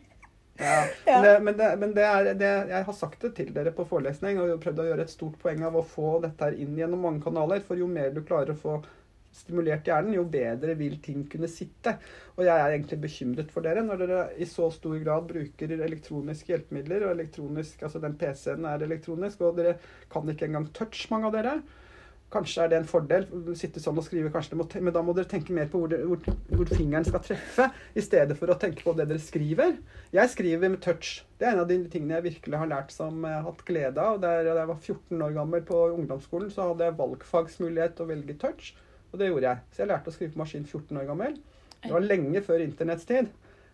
Ja. Ja. Men, det, men, det, men det er det, Jeg har sagt det til dere på forelesning og prøvd å gjøre et stort poeng av å få dette her inn gjennom mange kanaler. For jo mer du klarer å få stimulert hjernen, jo bedre vil ting kunne sitte. Og jeg er egentlig bekymret for dere når dere i så stor grad bruker elektroniske hjelpemidler. og elektronisk, altså Den PC-en er elektronisk, og dere kan ikke engang touch, mange av dere. Kanskje er det en fordel. Sitte sånn og skrive, må, Men da må dere tenke mer på hvor, det, hvor, hvor fingeren skal treffe, i stedet for å tenke på det dere skriver. Jeg skriver med touch. Det er en av de tingene jeg virkelig har lært som jeg har hatt glede av. Da jeg var 14 år gammel på ungdomsskolen, så hadde jeg valgfagsmulighet til å velge touch. Og det gjorde jeg. Så jeg lærte å skrive på maskin 14 år gammel. Det var lenge før internetts tid.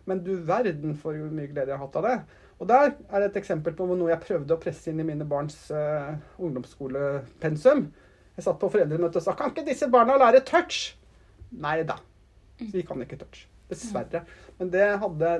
Men du verden for mye glede jeg har hatt av det. Og der er et eksempel på noe jeg prøvde å presse inn i mine barns uh, ungdomsskolepensum. Jeg satt på foreldremøte og sa Kan ikke disse barna lære touch? Nei da. Så vi kan ikke touch. Dessverre. Men det hadde,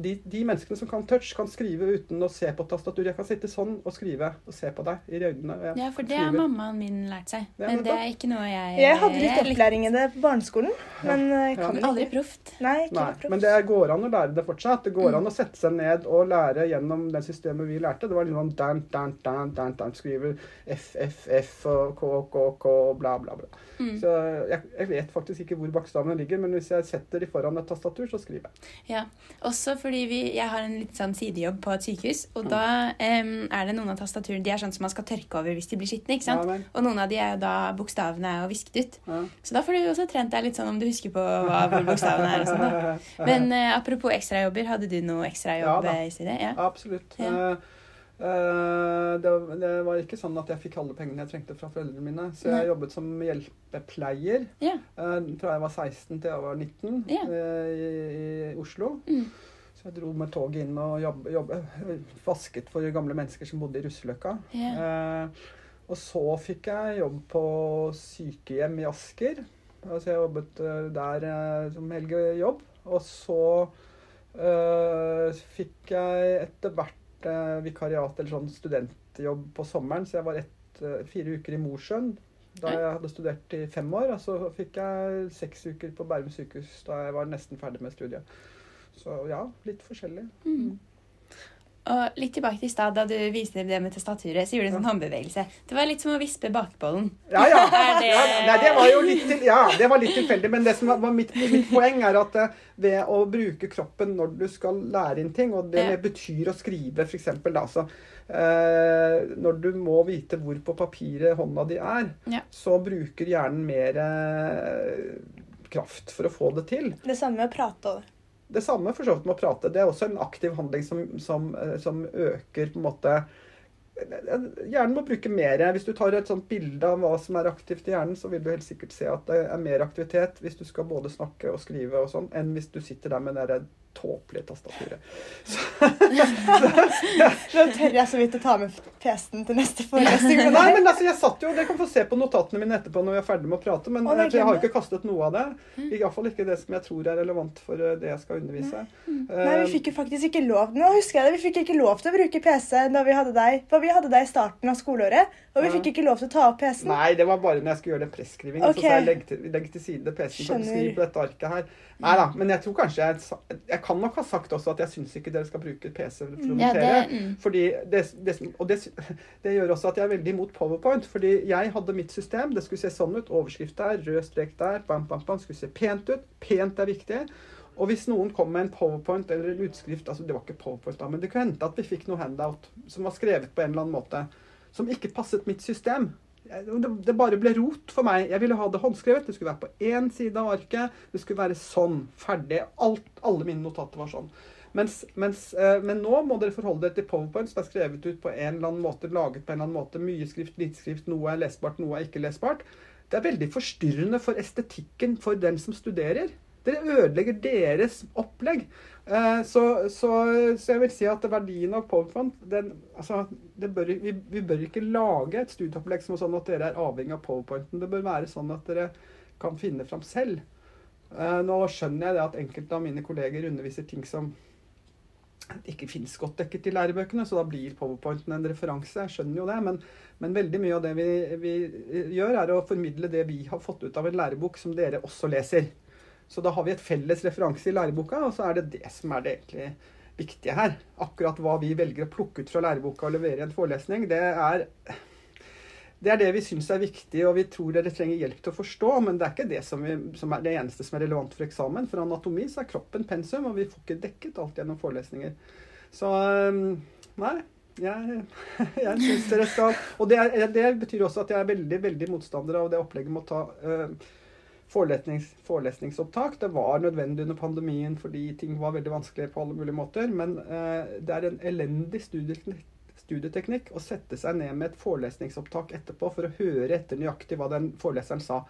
de, de menneskene som kan touch, kan skrive uten å se på tastatur. Jeg kan sitte sånn og skrive og se på deg i øynene. Ja, for det har mammaen min lært seg. Ja, Men det er ikke noe jeg Jeg hadde litt opplæring i det på barneskolen, men eh, jeg Ja. Men aldri proft. Nei, ikke Nei, proft. men det går an å lære det fortsatt. Det går Mm. an å sette seg ned og lære gjennom det systemet vi lærte. Det var litt sånn dan, dan, dan, dan, dan, skriver F, F, F og K, K, K bla, bla, bla. Mm. Så jeg, jeg vet faktisk ikke hvor bakstavene ligger, men hvis jeg setter de foran et tastatur, så skriver jeg. Ja. Også fordi vi, jeg har en litt sånn sidejobb på et sykehus, Mm. og da um, er det noen av tastaturene De er sånn som man skal tørke over hvis de blir skitne. ikke sant? Ja. Og noen av de er jo da bokstavene er visket ut. Ja. Så da får du også trent deg litt sånn om du husker på hva, hvor bokstavene er. og sånn da. *laughs* Men uh, apropos ekstrajobber, hadde du noe ekstrajobb Ja, i studiet? Ja. Absolutt. Ja. Eh, det, var- det var ikke sånn at jeg fikk alle pengene jeg trengte fra foreldrene mine. Så jeg Nei. jobbet som hjelpepleier. Ja. Uh, fra jeg var 16 til jeg var 19 Ja. eh, i, i Oslo. Mm. Så jeg dro med toget inn og jobb, jobb, eh, vasket for gamle mennesker som bodde i Russeløkka. Ja. Eh, og så fikk jeg jobb på sykehjem i Asker. Altså jeg jobbet eh, der eh, som helgejobb. Og så eh, fikk jeg etter hvert eh, vikariat eller sånn studentjobb på sommeren, så jeg var ett, eh, fire uker i Mosjøen. Da jeg hadde studert i fem år. Og så fikk jeg seks uker på Bærum sykehus da jeg var nesten ferdig med studiet. Så ja, litt forskjellig. Mm. Og litt tilbake til stad, da du viste det med testaturet, så gjorde du en sånn håndbevegelse. Det var litt som å vispe bakbollen. Ja, ja. *laughs* Det- ja nei, det var jo litt, til, ja, det var litt tilfeldig. Men det som var mitt, mitt poeng, er at eh, ved å bruke kroppen når du skal lære inn ting, og det Ja. betyr å skrive, f.eks. da, så eh, Når du må vite hvor på papiret hånda di er, Ja. så bruker hjernen mer eh, kraft for å få det til. Det samme med å prate over. Det samme for så vidt med å prate. Det er også en aktiv handling som, som, eh, som øker på en måte Hjernen må bruke mer. Hvis du tar et sånt bilde av hva som er aktivt i hjernen, så vil du helt sikkert se at det er mer aktivitet hvis du skal både snakke og skrive og sånn, enn hvis du sitter der med det tåpelige tastaturet. Nå tør jeg så vidt å ta med PC-en til neste forelesning. Nei, men altså, jeg satt jo, Dere kan få se på notatene mine etterpå når vi er ferdig med å prate. Men jeg, jeg har jo ikke kastet noe av det. Iallfall ikke det som jeg tror er relevant for eh, det jeg skal undervise. Nei, Eh, vi fikk jo faktisk ikke lov Nå husker jeg det, vi fikk ikke lov til å bruke PC når vi hadde deg For vi hadde deg i starten av skoleåret, og vi fikk ikke lov til å ta opp PC-en. Nei, det var bare når jeg skulle gjøre den presskrivingen. Okay. Så sa jeg legg til, legg til side PC-en for skrive på dette arket her. Nei da, men jeg tror kanskje jeg Jeg kan nok ha sagt også at jeg syns ikke dere skal bruke PC for å Ja, det, mm. Fordi det, det, og det, *laughs* det gjør også at jeg er veldig imot PowerPoint. Fordi jeg hadde mitt system. Det skulle se sånn ut. Overskrift der, rød strek der. Bam, bam, bam. Skulle se pent ut. Pent er viktig. Og hvis noen kom med en powerpoint eller en utskrift altså Det var ikke powerpoint da, men det kunne hende at vi fikk noe handout som var skrevet på en eller annen måte, som ikke passet mitt system. Det bare ble rot for meg. Jeg ville ha det håndskrevet. Det skulle være på én side av arket. Det skulle være sånn. Ferdig. Alt, alle mine notater var sånn. Mens, mens, eh, men nå må dere forholde dere til powerpoint som er skrevet ut på en eller annen måte, laget på en eller annen måte. Mye skrift, lite skrift, noe er lesbart, noe er ikke lesbart. Det er veldig forstyrrende for estetikken for den som studerer. Dere ødelegger deres opplegg. Eh, Så, så, så jeg vil si at verdien av powerpoint den, altså, bør, vi, vi bør ikke lage et studieopplegg som er sånn at dere er avhengig av powerpointen. Det bør være sånn at dere kan finne fram selv. Eh, nå skjønner jeg det at enkelte av mine kolleger underviser ting som ikke finnes godt dekket i lærebøkene, så da blir powerpointen en referanse. Jeg skjønner jo det, men, men veldig mye av det vi, vi, gjør, er å formidle det vi har fått ut av en lærebok som dere også leser. Så da har vi et felles referanse i læreboka, og så er det det som er det egentlig viktige her. Akkurat hva vi velger å plukke ut fra læreboka og levere i en forelesning, det er det er det vi syns er viktig, og vi tror dere trenger hjelp til å forstå. Men det er ikke det som, vi, som, er det eneste som er relevant for eksamen. For anatomi så er kroppen pensum, og vi får ikke dekket alt gjennom forelesninger. Så nei. Jeg, *laughs* jeg syns dere skal Og det, er, det, betyr også at jeg er veldig veldig motstander av det opplegget med å ta forelesnings, forelesningsopptak. Det var nødvendig under pandemien fordi ting var veldig vanskelig på alle mulige måter. Men eh, det er en elendig studieteknikk studieteknikk å sette seg ned med et forelesningsopptak etterpå for å høre etter nøyaktig hva den foreleseren sa.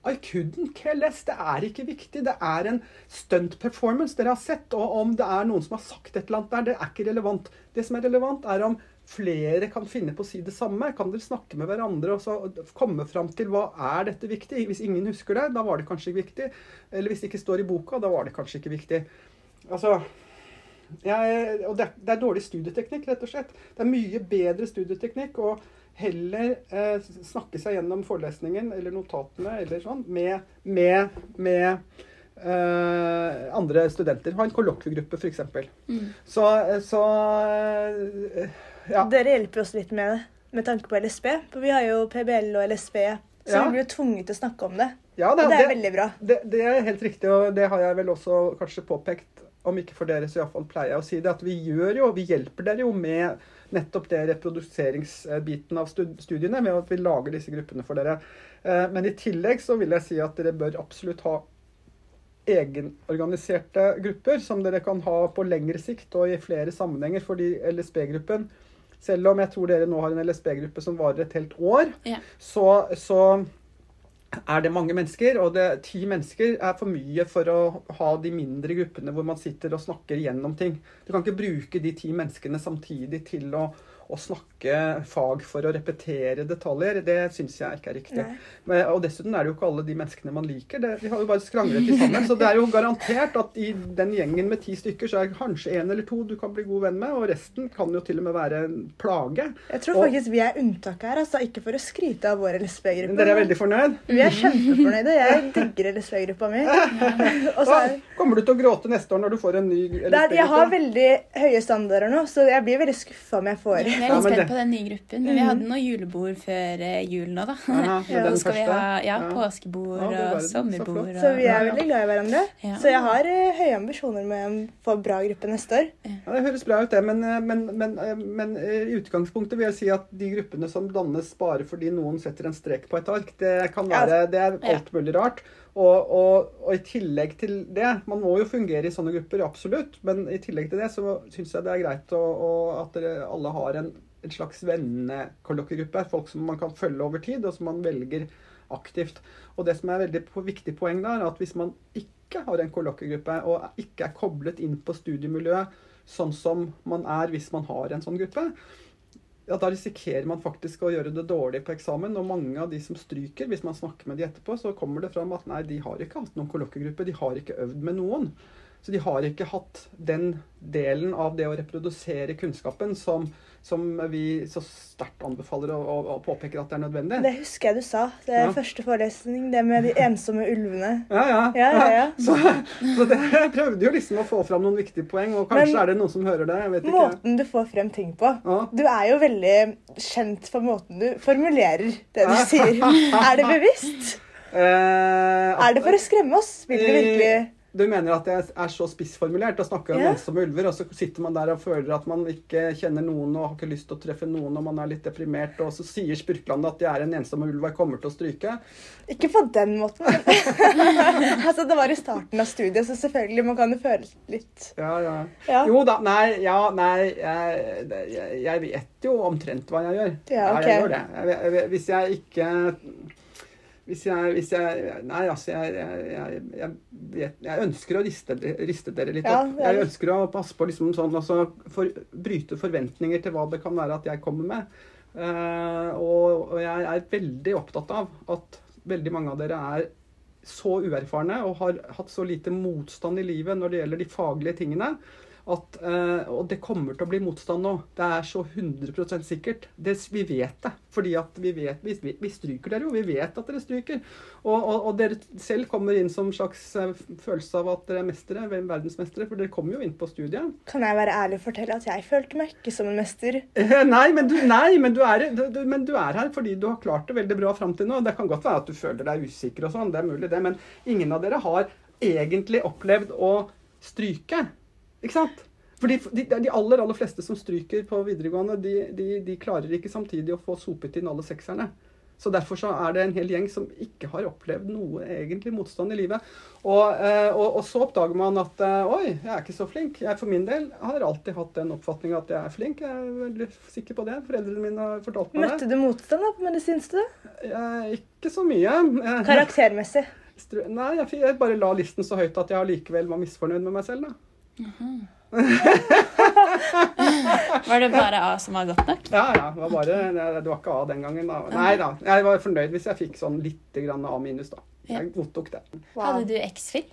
I couldn't care less. Det er ikke viktig. Det er en stunt performance dere har sett. Og om det er noen som har sagt et eller annet der, det er ikke relevant. Det som er relevant, er om flere kan finne på å si det samme. Kan dere snakke med hverandre og så komme fram til hva er dette viktig? Hvis ingen husker det, da var det kanskje ikke viktig. Eller hvis det ikke står i boka, da var det kanskje ikke viktig. Altså, jeg, og det er, det er, dårlig studieteknikk, rett og slett. Det er mye bedre studieteknikk å heller eh, snakke seg gjennom forelesningen eller notatene eller sånn med, med, med Uh, andre studenter. Ha en kollokviegruppe, f.eks. Mm. Så, så eh, ja. Dere hjelper oss litt med det med tanke på LSB. For vi har jo PBL og LSB, så ja. vi blir jo tvunget til å snakke om det. Ja, det, og det er det, veldig bra. Det, det, er helt riktig, og det har jeg vel også kanskje påpekt om ikke for dere, så iallfall pleier jeg å si det, at vi gjør jo, vi hjelper dere jo med nettopp det reproduseringsbiten av studiene, med at vi lager disse gruppene for dere. Eh, men i tillegg så vil jeg si at dere bør absolutt ha egenorganiserte grupper som dere kan ha på lengre sikt og i flere sammenhenger. Fordi LSB-gruppen, selv om jeg tror dere nå har en LSB-gruppe som varer et helt år, ja. så, så er det mange mennesker, og det, ti mennesker er for mye for å ha de mindre gruppene hvor man sitter og snakker gjennom ting. Du kan ikke bruke de ti menneskene samtidig til å å snakke fag for å repetere detaljer, det syns jeg ikke er riktig. Men, og dessuten er det jo ikke alle de menneskene man liker. Det, de har jo bare skranglet til sammen. Så det er jo garantert at i den gjengen med ti stykker, så er det kanskje en eller to du kan bli god venn med, og resten kan jo til og med være en plage. Jeg tror faktisk vi er unntaket her, altså. Ikke for å skryte av vår LSB-gruppe. Dere er veldig fornøyd? Vi er kjempefornøyde. Jeg digger LSB-gruppa mi. *laughs* Er... Kommer du til å gråte neste år når du får en ny LSB-gruppe? Jeg har veldig høye standarder nå, så jeg blir veldig skuffa om jeg får jeg er litt spent på den nye gruppen. Men vi hadde noe julebord før eh, jul nå, da. Aha, ja, *laughs* Nå skal vi ha ja, påskebord ja, og sommerbord. Så, så vi er veldig glad i hverandre. Ja. Så jeg har uh, høye ambisjoner med å få bra gruppe neste år. Ja, Det høres bra ut, det. Men, eh, men, men, men, i utgangspunktet vil jeg si at de gruppene som dannes bare fordi noen setter en strek på et ark, det kan være det er alt mulig rart. Og, og, og, i tillegg til det Man må jo fungere i sånne grupper, absolutt. Men i tillegg til det så syns jeg det er greit å, å, at dere alle har en, en slags vennekollokviegruppe. Folk som man kan følge over tid, og som man velger aktivt. Og det som er veldig viktig poeng da, er at hvis man ikke har en kollokviegruppe, og ikke er koblet inn på studiemiljøet sånn som man er hvis man har en sånn gruppe, ja, da risikerer man faktisk å gjøre det dårlig på eksamen. Og mange av de som stryker, hvis man snakker med de etterpå, så kommer det fram at nei, de har ikke hatt noen kollokviegruppe. De har ikke øvd med noen. Så de har ikke hatt den delen av det å reprodusere kunnskapen som, som vi så sterkt anbefaler og, og, og, påpeker at det er nødvendig. Det husker jeg du sa. Det er ja. første forelesning, det med de ensomme ulvene. Ja, ja. ja, ja, ja. *laughs* Så, så det, jeg prøvde jo liksom å få fram noen viktige poeng, og kanskje Men, er det noen som hører det. jeg vet ikke. Måten du får frem ting på. Du er jo veldig kjent for måten du formulerer det du sier. er det bevisst? *laughs* Eh, er det for å skremme oss? Vil du virkelig du mener at det er så spissformulert? å snakker vi om ensomme ulver, og så sitter man der og føler at man ikke kjenner noen og har ikke lyst til å treffe noen, og man er litt deprimert, og så sier Spurklandet at de er en ensom ulv og jeg kommer til å stryke. Ikke på den måten. *laughs* altså, det var i starten av studiet, så selvfølgelig, man kan jo føle litt ja, ja, ja. Jo da, nei, ja, nei jeg, jeg, jeg, vet jo omtrent hva jeg gjør. Ja, okay. jeg gjør det. hvis jeg ikke hvis jeg, hvis jeg Nei, altså, jeg, jeg, jeg, jeg ønsker å riste, riste, dere litt opp. Jeg ønsker å passe på liksom sånn, altså, for, bryte forventninger til hva det kan være at jeg kommer med. Uh, og, og, jeg er veldig opptatt av at veldig mange av dere er så uerfarne og har hatt så lite motstand i livet når det gjelder de faglige tingene. At, eh, og det kommer til å bli motstand nå. Det er så 100% sikkert. Det, vi vet det. Fordi at vi vet Vi, vi, stryker dere jo. Vi vet at dere stryker. Og, og, og dere selv kommer inn som en slags eh, følelse av at dere er mestere. Verdensmestere. For dere kommer jo inn på studiet. Kan jeg være ærlig og fortelle at jeg følte meg ikke som en mester? Eh, Nei, men du, nei, men du, er, du, men du er her fordi du har klart det veldig bra fram til nå. Det kan godt være at du føler deg usikker og sånn, det er mulig det, men ingen av dere har egentlig opplevd å stryke. Ikke sant? Fordi de, de aller aller fleste som stryker på videregående, de, de, de klarer ikke samtidig å få sopet inn alle sekserne. Så Derfor så er det en hel gjeng som ikke har opplevd noe egentlig motstand i livet. Og, eh, og, og så oppdager man at eh, oi, jeg er ikke så flink. Jeg for min del har alltid hatt den oppfatninga at jeg er flink. Jeg er veldig sikker på det. Foreldrene mine har fortalt meg det. Møtte du motstand da på medisinstudiet? Eh, Ikke så mye. Karaktermessig. Nei, jeg bare la listen så høyt at jeg allikevel var misfornøyd med meg selv. da. *laughs* Var det bare A som var godt nok? Ja, ja. Det var, bare, det, var ikke A den gangen, da. Nei da. Jeg var fornøyd hvis jeg fikk sånn litt A minus, da. Jeg godtok det. Hadde du X-Fill?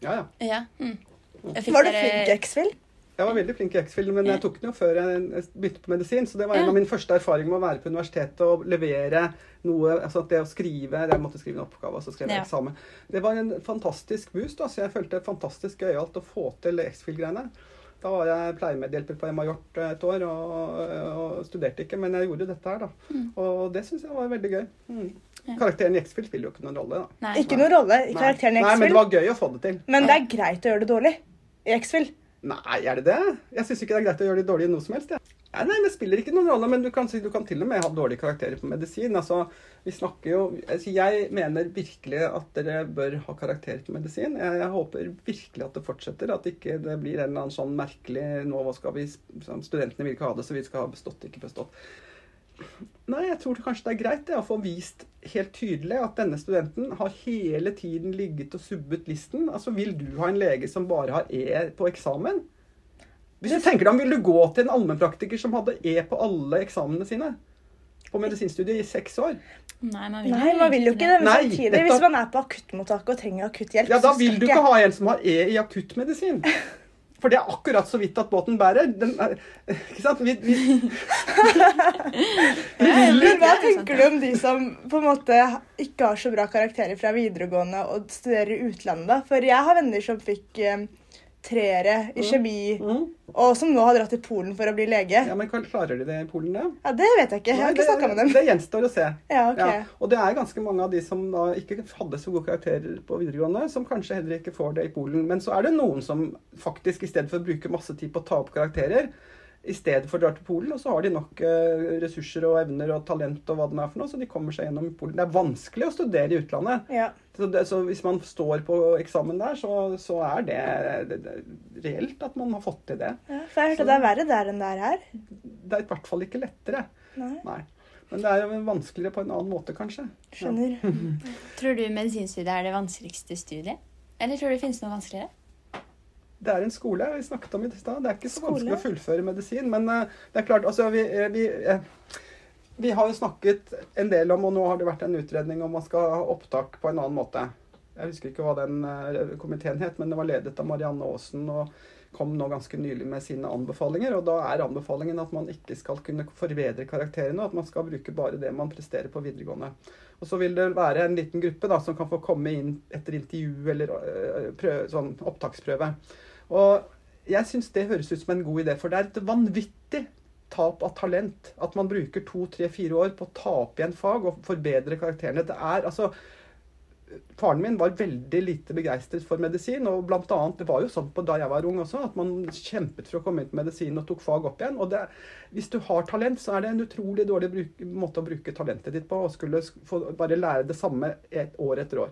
Ja, ja. Ja. Mm. Var du fikk flink X-Fill? Jeg var veldig flink i X-film, men jeg tok den jo før jeg begynte på medisin. Så det var en av mine første erfaringer med å være på universitetet og levere noe altså at Det å skrive Jeg måtte skrive en oppgave, og så skrev jeg Ja. eksamen. Det var en fantastisk boost. Altså. Jeg følte det fantastisk gøyalt å få til X-Fill-greiene. Da var jeg pleiemedhjelper på Emma Hjort et år og, og studerte ikke, men jeg gjorde dette her, da. Og det syns jeg var veldig gøy. Mm. Ja. Karakteren i X-Fill spiller jo ikke noen rolle, da. Nei. Ikke noen rolle karakteren i Nei, men det var gøy å få det til. Men det er greit å gjøre det dårlig i X-Fill. Nei, er det det? Jeg syns ikke det er greit å gjøre de dårlige noe som helst. Ja. Ja, nei, Det spiller ikke noen rolle, men du kan, du kan til og med ha dårlige karakterer på medisin. Altså, vi snakker jo, altså, Jeg mener virkelig at dere bør ha karakterer på medisin. Jeg, jeg håper virkelig at det fortsetter. At ikke det blir en eller annen sånn merkelig nå hva skal vi, sånn, Studentene vil ikke ha det, så vi skal ha bestått, ikke bestått. Nei, jeg tror kanskje det er greit det, å få vist helt tydelig at denne studenten har hele tiden ligget og subbet listen. Altså, Vil du ha en lege som bare har E på eksamen? Hvis du tenker deg om, Vil du gå til en allmennpraktiker som hadde E på alle eksamene sine? På medisinstudiet i seks år? Nei, man vil, Nei, man vil jo ikke det. Nei, samtidig, dette... hvis man er på akuttmottaket og trenger akutt hjelp, Ja, Da vil du ikke ha en som har E i akuttmedisin. For det er akkurat så vidt at båten bærer. Den ikke sant? Vi, vi, *laughs* Men hva tenker du om de som på en måte ikke har så bra karakterer fra videregående og studerer i utlandet? For jeg har venner som fikk eh, treere i kjemi, mm, og som nå har dratt til Polen for å bli lege. ja, men Klarer de det i Polen, da? Ja, Det vet jeg ikke. Jeg har Nei, ikke snakka med dem. Det gjenstår å se. Ja, ok. Ja, og det er ganske mange av de som da ikke hadde så gode karakterer på videregående, som kanskje heller ikke får det i Polen. Men så er det noen som faktisk i stedet for å bruke masse tid på å ta opp karakterer, i stedet for å dra til Polen, og så har de nok eh, ressurser og evner og talent og hva det er for noe, så de kommer seg gjennom i Polen. Det er vanskelig å studere i utlandet. Ja. Så, det, så hvis man står på eksamen der, så, så er det, det, det reelt at man har fått til det. Ja, for jeg hørte det er verre der enn det er her. Det er i hvert fall ikke lettere. Nei, Nei. Men det er jo vanskeligere på en annen måte, kanskje. skjønner. *laughs* Tror du medisinstudiet er det vanskeligste studiet? Eller tror du det finnes noe vanskeligere? Det er en skole vi snakket om i stad. Det er ikke så Skole? vanskelig å fullføre medisin. Men eh, det er klart, altså vi, eh, vi, eh, vi har jo snakket en del om, og nå har det vært en utredning om man skal ha opptak på en annen måte. Jeg husker ikke hva den eh, komiteen het, men det var ledet av Marianne Aasen. og kom nå ganske nylig med sine anbefalinger. og Da er anbefalingen at man ikke skal kunne forbedre karakterene, og at man skal bruke bare det man presterer på videregående. Og Så vil det være en liten gruppe da, som kan få komme inn etter intervju eller øh, prøve, sånn opptaksprøve. Og jeg syns det høres ut som en god idé, for det er et vanvittig tap av talent. At man bruker to, tre, fire år på å ta opp igjen fag og forbedre karakterene. Det er altså Faren min var veldig lite begeistret for medisin. og blant annet, Det var jo sånn på da jeg var ung også, at man kjempet for å komme inn på medisin og tok fag opp igjen. og det, Hvis du har talent, så er det en utrolig dårlig bruk, måte å bruke talentet ditt på. å skulle få bare lære det samme et år etter år.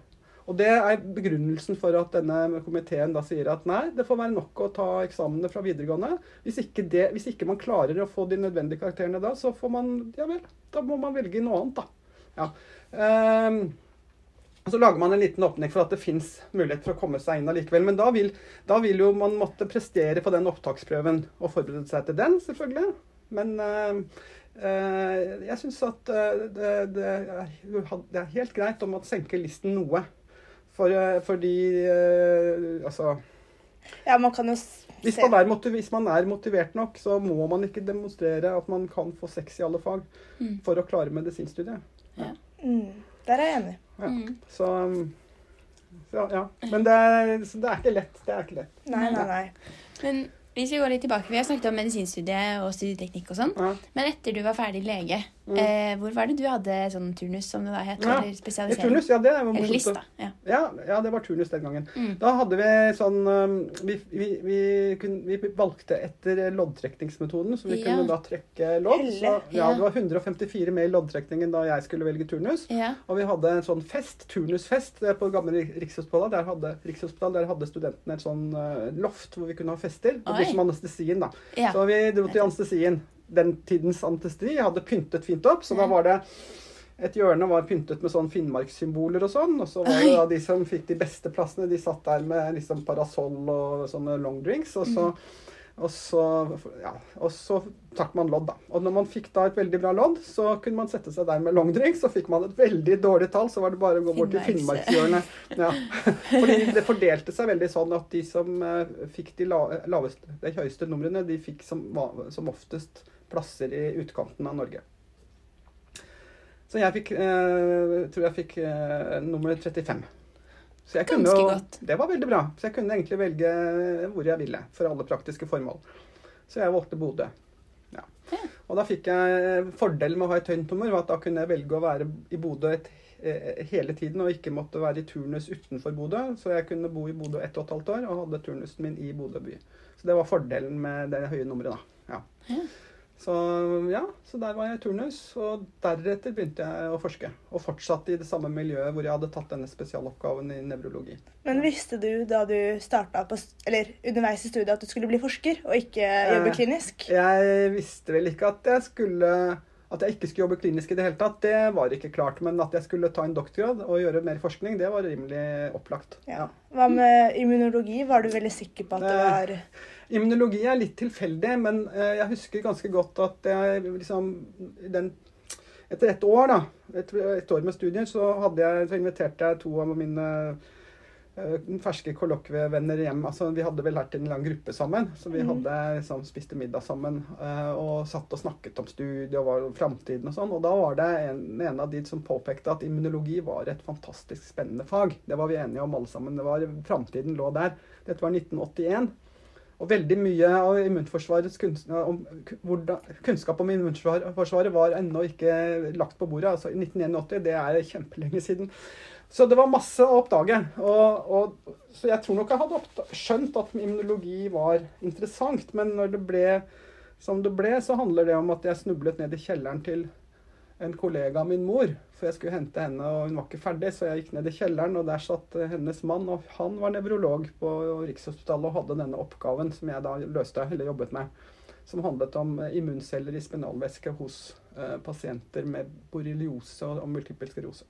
Og Det er begrunnelsen for at denne komiteen da sier at nei, det får være nok å ta eksamene fra videregående. Hvis ikke, det, hvis ikke man klarer å få de nødvendige karakterene da, så får man Ja vel, da må man velge noe annet, da. Ja. Um, så lager man en liten åpning for at det fins mulighet for å komme seg inn allikevel. Men da vil, da vil jo man måtte prestere på den opptaksprøven og forberede seg til den, selvfølgelig. Men uh, uh, jeg syns at eh, det, det, er, det er helt greit om man senker listen noe. For, eh, fordi eh, Altså Ja, man kan jo hvis man, er motiv hvis man er motivert nok, så må man ikke demonstrere at man kan få sex i alle fag Mm. for å klare medisinstudiet. mm, Der er jeg enig. Ja. Mm. Så, så ja. Men det er, så det er ikke lett. Det er ikke lett. Nei, nei, nei. Men hvis vi går litt tilbake, vi har snakket om medisinstudiet og studieteknikk og sånn. Ja. Men etter du var ferdig lege, Mm. eh, hvor var det du hadde sånn turnus, som det da het? Ja, Eller spesialisering? turnus, ja, det var Eller lista. Ja. Ja, ja, det var turnus den gangen. Mm. Da hadde vi sånn Vi, vi, vi, kunne, vi valgte etter loddtrekningsmetoden, så vi kunne da trekke lodd. Så, ja, det var 154 med i loddtrekningen da jeg skulle velge turnus. ja. Og vi hadde en sånn fest, turnusfest, eh, på gamle Rik- Rikshospitalet. Der hadde, Rikshospitalet, der hadde studentene et sånn eh, loft hvor vi kunne ha fester. Det som anestesien, da. ja. Så vi dro til anestesien. Den tidens anestesi hadde pyntet fint opp, så da var det et hjørne var pyntet med sånn Finnmarkssymboler og sånn. Og så var det da de som fikk de beste plassene, de satt der med liksom parasoll og sånne long drinks. Og så, og så, ja, og så trakk man lodd, da. Og når man fikk da et veldig bra lodd, så kunne man sette seg der med longdrink. Så fikk man et veldig dårlig tall, så var det bare å gå bort til Finnmarks- Finnmarkshjørnet. Ja. Fordi det fordelte seg veldig sånn at de som eh, fikk de laveste, de høyeste numrene, de fikk som, som oftest plasser i utkanten av Norge. Så jeg fikk eh, tror jeg fikk eh, nummer 35. Så jeg kunne Ganske jo, godt. Det var veldig bra. Så jeg kunne egentlig velge hvor jeg ville for alle praktiske formål. Så jeg valgte Bodø. Ja. Ja. Og da fikk jeg fordelen med å ha et høyt nummer, var at da kunne jeg velge å være i Bodø et, eh, hele tiden og ikke måtte være i turnus utenfor Bodø. Så jeg kunne bo i Bodø ett og et halvt år og hadde turnusen min i Bodø by. Så det var fordelen med det høye nummeret, da. Ja. Så ja, så der var jeg i turnus, og deretter begynte jeg å forske. Og fortsatte i det samme miljøet hvor jeg hadde tatt denne spesialoppgaven i nevrologi. Men visste du da du starta på, eller underveis i studiet at du skulle bli forsker og ikke jobbe Eh, klinisk? Jeg visste vel ikke at jeg skulle at jeg ikke skulle jobbe klinisk i det hele tatt, det var ikke klart. Men at jeg skulle ta en doktorgrad og gjøre mer forskning, det var rimelig opplagt. Ja. Hva med immunologi? Var du veldig sikker på at det Eh, var Immunologi er litt tilfeldig, men eh, jeg husker ganske godt at jeg liksom den, Etter et år, da, et, et år med studier, så, jeg, så inviterte jeg to av mine eh, ferske kollokvievenner hjem. Altså, vi hadde vel vært i en lang gruppe sammen, så vi Mhm. hadde liksom, spiste middag sammen. eh, og satt og snakket om studiet og framtiden og sånn. Og da var det en, en av de som påpekte at immunologi var et fantastisk spennende fag. Det var vi enige om alle sammen. Det var, Framtiden lå der. Dette var 1981. Og veldig mye av immunforsvarets kunst, om, kunnskap om immunforsvaret var ennå ikke lagt på bordet. Altså 1981, det er kjempelenge siden. Så det var masse å oppdage. Og, og, så jeg tror nok jeg hadde skjønt at immunologi var interessant. Men når det ble som det ble, så handler det om at jeg snublet ned i kjelleren til en kollega av min mor. For jeg skulle hente henne, og hun var ikke ferdig, så jeg gikk ned i kjelleren, og der satt hennes mann, og han var nevrolog på Rikshospitalet og hadde denne oppgaven som jeg da løste, eller jobbet med. Som handlet om eh, immunceller i spinalvæske hos eh, pasienter med borreliose og, og multipel sklerose.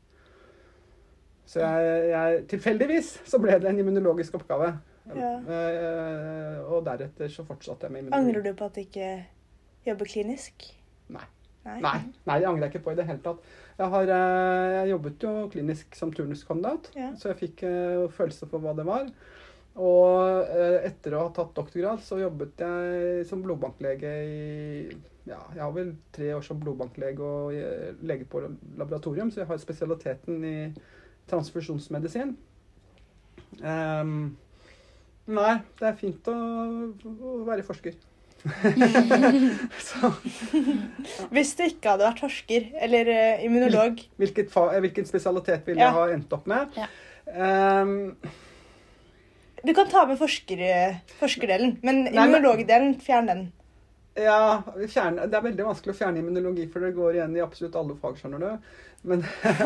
Så jeg, jeg, tilfeldigvis så ble det en immunologisk oppgave. Ja. Uh, og deretter så fortsatte jeg med immunologi. Angrer du på at du ikke jobber klinisk? Nei. Nei. Nei, nei, det angrer jeg ikke på i det hele tatt. Jeg, har, eh, jeg jobbet jo klinisk som turnuskandidat, Ja. så jeg fikk uh, følelse for hva det var. Og uh, etter å ha tatt doktorgrad, så jobbet jeg som blodbanklege i ja, Jeg har vel tre år som blodbanklege og lege på laboratorium, så jeg har spesialiteten i transfusjonsmedisin. Um, nei, det er fint å, å være forsker. *laughs* så Hvis du ikke hadde vært forsker eller eh, immunolog, Hvilket fa eh, hvilken spesialitet ville Ja. jeg ha endt opp med? Ja. Um, Du kan ta med forsker, forskerdelen, men men- immunologdelen, fjern den. Ja, fjerne, det er veldig vanskelig å fjerne immunologi, for det går igjen i absolutt alle fag, skjønner du. Men,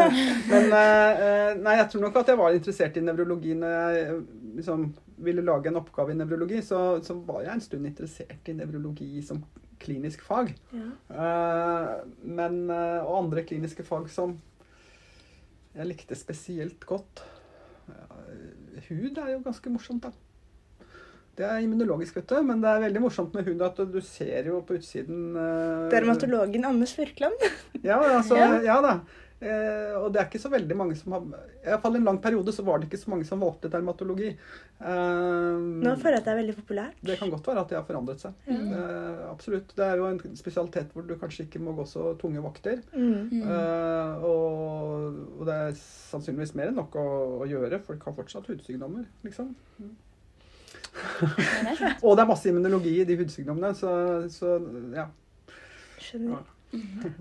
*laughs* men eh, Nei, jeg tror nok at jeg var interessert i nevrologi når jeg eh, liksom ville lage en oppgave i nevrologi. Så, så var jeg en stund interessert i nevrologi som klinisk fag. Ja. men, eh, og andre kliniske fag som jeg likte spesielt godt. Hud er jo ganske morsomt, da. Det er immunologisk, vet du, men det er veldig morsomt med hund at du ser jo på utsiden uh, Dermatologen Anders Virkland. *laughs* Ja, altså, Ja. ja. da. Eh, og det er ikke så veldig mange som har I hvert fall en lang periode så var det ikke så mange som valgte dermatologi. Eh, Nå føler jeg at det er veldig populært. det kan godt være at det har forandret seg. Eh, absolutt. Det er jo en spesialitet hvor du kanskje ikke må gå så tunge vakter. Mm. Eh, og, og det er sannsynligvis mer enn nok å, å gjøre. Folk har fortsatt hudsykdommer, liksom. Jeg. Og det er masse immunologi i de hudsykdommene, så, så ja. Skjønner.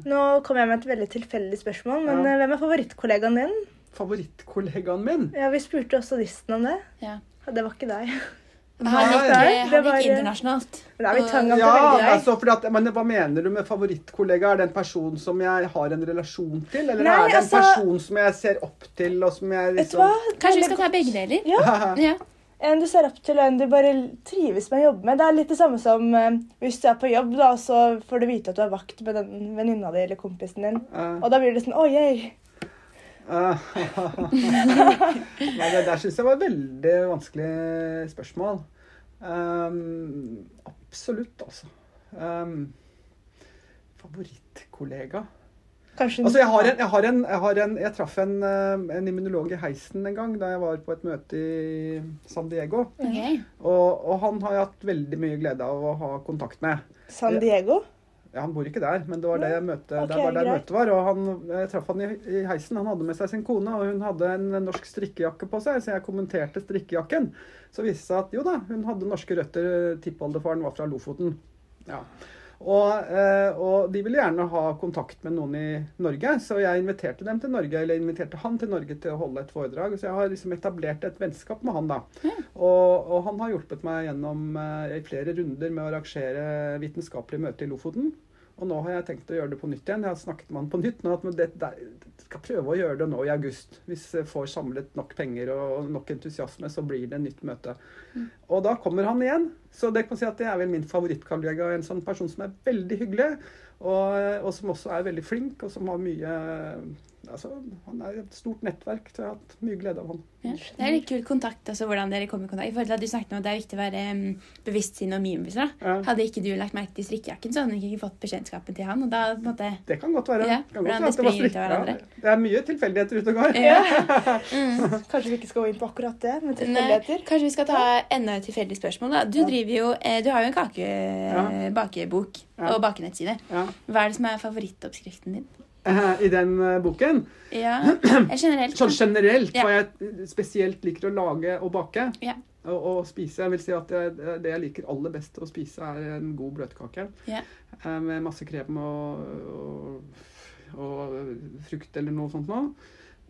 Nå kom jeg med et veldig tilfeldig spørsmål, men Ja. eh, hvem er favorittkollegaen din? Favorittkollegaen min? Ja, Vi spurte også listen om det. Ja. Det var ikke deg. Han gikk, det han var- gikk internasjonalt. Men er vi tang Ja, altså, at, men hva mener du med favorittkollega? Er det en person som jeg har en relasjon til? Eller Nei, er det en altså- person som jeg ser opp til, og som jeg liksom? Kanskje vi skal ta begge deler? Ja. Ja. En du ser opp til, og en du bare trives med å jobbe med. Det er litt det samme som eh, hvis du er på jobb, da, så får du vite at du har vakt med den venninna di eller kompisen din. Uh. Og da blir det sånn Å, yay. eh, Nei, det der syns jeg var et veldig vanskelig spørsmål. Um, absolutt, altså. Um, favorittkollega Kanskje Altså, jeg har en, jeg, har en, jeg, har en, jeg traff en, eh, en immunolog i heisen en gang da jeg var på et møte i San Diego. Okay. Og, og han har jeg hatt veldig mye glede av å ha kontakt med. San Diego. Ja, Han bor ikke der, men det var det møtet, okay, var der møtet var. Og han, jeg traff han i, i heisen. Han hadde med seg sin kone, og hun hadde en norsk strikkejakke på seg. Så jeg kommenterte strikkejakken. Så viste det seg at jo da, hun hadde norske røtter. Tippoldefaren var fra Lofoten. Ja. Og, eh, og de ville gjerne ha kontakt med noen i Norge, så jeg inviterte dem til Norge, eller inviterte han til Norge til å holde et foredrag. Så jeg har liksom etablert et vennskap med han, da. Og, og han har hjulpet meg gjennom eh, i flere runder med å arrangere vitenskapelige møter i Lofoten. Og nå har jeg tenkt å gjøre det på nytt igjen. Jeg har snakket med han på nytt. nå at det, det, skal prøve å gjøre det nå i august. Hvis jeg får samlet nok penger og nok entusiasme, så blir det et nytt møte. Og da kommer han igjen. Så det kan si at det er vel min favorittkollega. En sånn person som er veldig hyggelig, og, og som også er veldig flink, og som har mye Altså, han er et stort nettverk, så jeg har hatt mye glede av han. Ja. Det er litt kul kontakt, altså hvordan dere kommer i kontakt. I forhold til at Du snakket om at det er viktig å være um, bevisst sine omgivelser. Ja. Hadde ikke du lagt merke til strikkejakken, så hadde du ikke fått bekjentskapen til han. og da på en måte... Det kan godt være. Ja, kan godt det være det. Ja, det er mye tilfeldigheter ute og går. Ja. *laughs* Kanskje vi ikke skal gå inn på akkurat det, med tilfeldigheter. kanskje vi skal ta enda et tilfeldig spørsmål. da. Du, driver jo, eh, du har jo en kakebakebok Ja. Ja. og bakenettside. Ja. Hva er det som er favorittoppskriften din? Eh, I den eh, boken. Ja, *clears throat* generelt. Sånn generelt Ja. jeg spesielt liker å lage og bake Ja. og, og spise. Jeg vil si at jeg, det jeg liker aller best å spise, er en god bløtkake. Ja. Eh, Med masse krem og, og, og frukt eller noe sånt noe.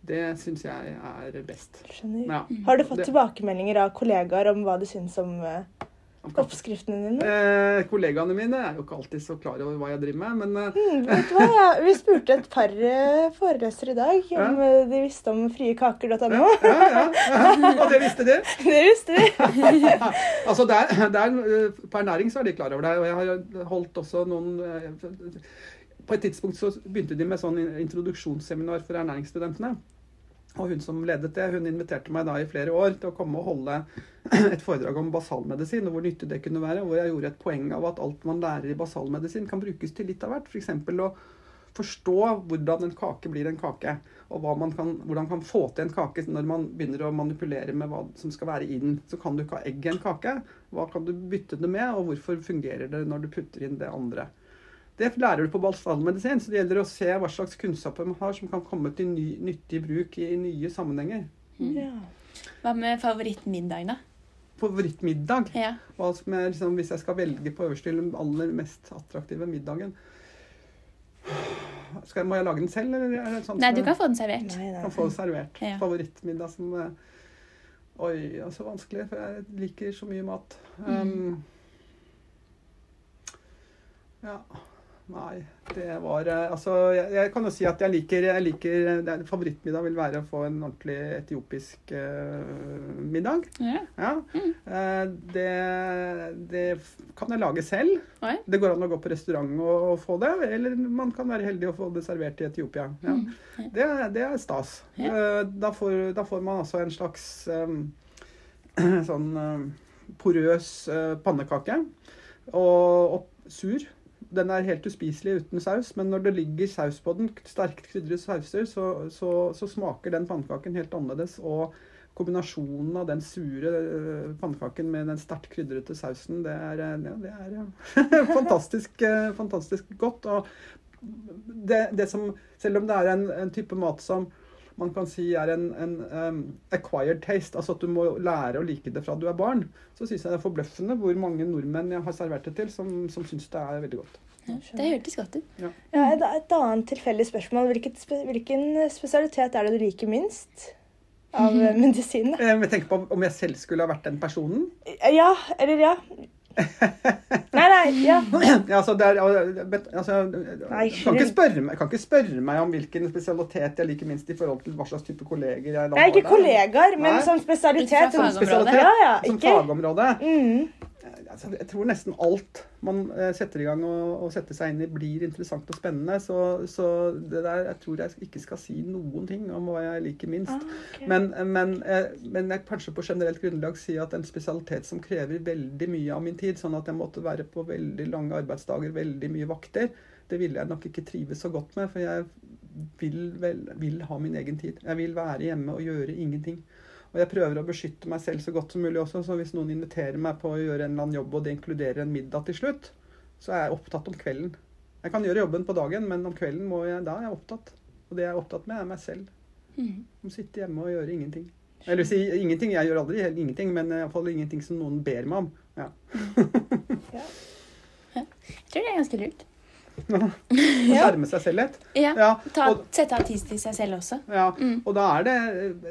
Det syns jeg er best. Skjønner. Ja. Har du fått Det- tilbakemeldinger av kollegaer om hva du syns om. Oppskriftene dine? Eh, kollegaene mine er jo ikke alltid så klare over hva jeg driver med, men eh, Hmm, vet du hva? Ja, vi spurte et par eh, forelesere i dag om Ja. eh, de visste om friekaker.no. ja, ja, ja. Og det visste de. *laughs* Det visste de. *laughs* Altså der, der, per næring så er de klar over det. Og jeg har holdt også noen På et tidspunkt så begynte de med sånn introduksjonsseminar for ernæringsstudentene. Og hun som ledet det, hun inviterte meg da i flere år til å komme og holde *clears throat* et foredrag om basalmedisin, og hvor nyttig det kunne være. Hvor jeg gjorde et poeng av at alt man lærer i basalmedisin, kan brukes til litt av hvert. F.eks. å forstå hvordan en kake blir en kake, og man kan, hvordan man kan få til en kake når man begynner å manipulere med hva som skal være i den. Så kan du ikke ha egg i en kake. Hva kan du bytte det med, og hvorfor fungerer det når du putter inn det andre? Det lærer du på basalmedisin, så det gjelder å se hva slags kunnskaper man har som kan komme til ny, nyttig bruk i nye sammenhenger. Ja. Hva med favorittmiddag, da? Favorittmiddag. Ja. Hva som er, liksom, hvis jeg skal velge på øverste hylle den aller mest attraktive middagen skal, Må jeg lage den selv, eller er det sånn Nei, du kan få den servert. Nei, kan få den servert? Ja. Favorittmiddag som eh, Oi, det er så vanskelig, for jeg liker så mye mat. Mm. Um, ja. Nei, det var eh, Altså, jeg, jeg kan jo si at jeg liker, jeg liker er- Favorittmiddag vil være å få en ordentlig etiopisk uh, middag. Ja. Ja. Mm. Uh, det, det kan jeg lage selv. Oi. Det går an å gå på restaurant og, og få det, eller man kan være heldig å få det servert i Etiopia. Ja. Mm. Det, det er stas. Ja. Uh, Da, får, da får man altså en slags um, *clears throat* sånn porøs pannekake. Og, og sur. Den er helt uspiselig uten saus, men når det ligger saus på den, sterkt krydrede sauser, så, så, så smaker den pannekaken helt annerledes. Og kombinasjonen av den sure eh, pannekaken med den sterkt krydrete sausen, det er, eh, ja, det er ja, *laughs* fantastisk, fantastisk godt. Og det, det som, selv om det er en, en type mat som man kan si er en, en um, acquired taste, altså at du må lære å like det fra du er barn, så syns jeg det er forbløffende hvor mange nordmenn jeg har servert det til, som, som syns det er veldig godt. Ja, det hørtes godt ut. Ja, et, et annet tilfeldig spørsmål. Hvilket, hvilken spesialitet er det du liker minst av medisinen? medisin? da? Eh, *laughs* Jeg tenker på om jeg selv skulle ha vært den personen. Ja, eller ja. Nei, nei, ja. Ja, altså, er, altså, Nei, kan, ikke spørre meg, kan ikke spørre meg om hvilken spesialitet jeg liker minst i forhold til hva slags type kolleger jeg da Nei, ikke kollegaer, men som spesialitet. Som fagområde. Spesialitet Ja, ja, som fagområde. Mm. Altså, jeg tror nesten alt man eh, setter i gang og, og setter seg inn i, blir interessant og spennende. Så, så det der, jeg tror jeg ikke skal si noen ting om hva jeg liker minst. Ah, okay. Men, men, eh, men jeg kanskje på generelt grunnlag si at en spesialitet som krever veldig mye av min tid, sånn at jeg måtte være på veldig lange arbeidsdager, veldig mye vakter, det ville jeg nok ikke trives så godt med. For jeg vil, vel, vil ha min egen tid. Jeg vil være hjemme og gjøre ingenting. Og jeg prøver å beskytte meg selv så godt som mulig også, så hvis noen inviterer meg på å gjøre en eller annen jobb, og det inkluderer en middag til slutt, så er jeg opptatt om kvelden. Jeg kan gjøre jobben på dagen, men om kvelden må jeg, da er jeg opptatt. Og det jeg er opptatt med, er meg selv. Mhm. Å sitte hjemme og gjøre ingenting. Eller si ingenting. Jeg gjør aldri helt ingenting, men iallfall ingenting som noen ber meg om. Ja. Jeg tror det er ganske lurt. Å skjerme seg selv litt. Ja. Ja, Ta, og, sette av tid til seg selv også. ja, Mm. og da er det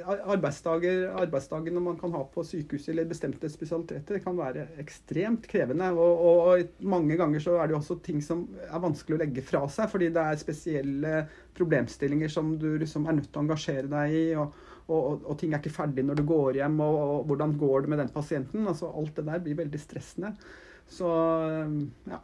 eh, arbeidsdager, arbeidsdagene man kan ha på sykehus eller bestemte spesialiteter, det kan være ekstremt krevende. Og, og, og mange ganger så er det jo også ting som er vanskelig å legge fra seg, fordi det er spesielle problemstillinger som du liksom er nødt til å engasjere deg i. og og, og, og ting er ikke ferdig når du går hjem, og, og hvordan går det med den pasienten? altså Alt det der blir veldig stressende. Så ja.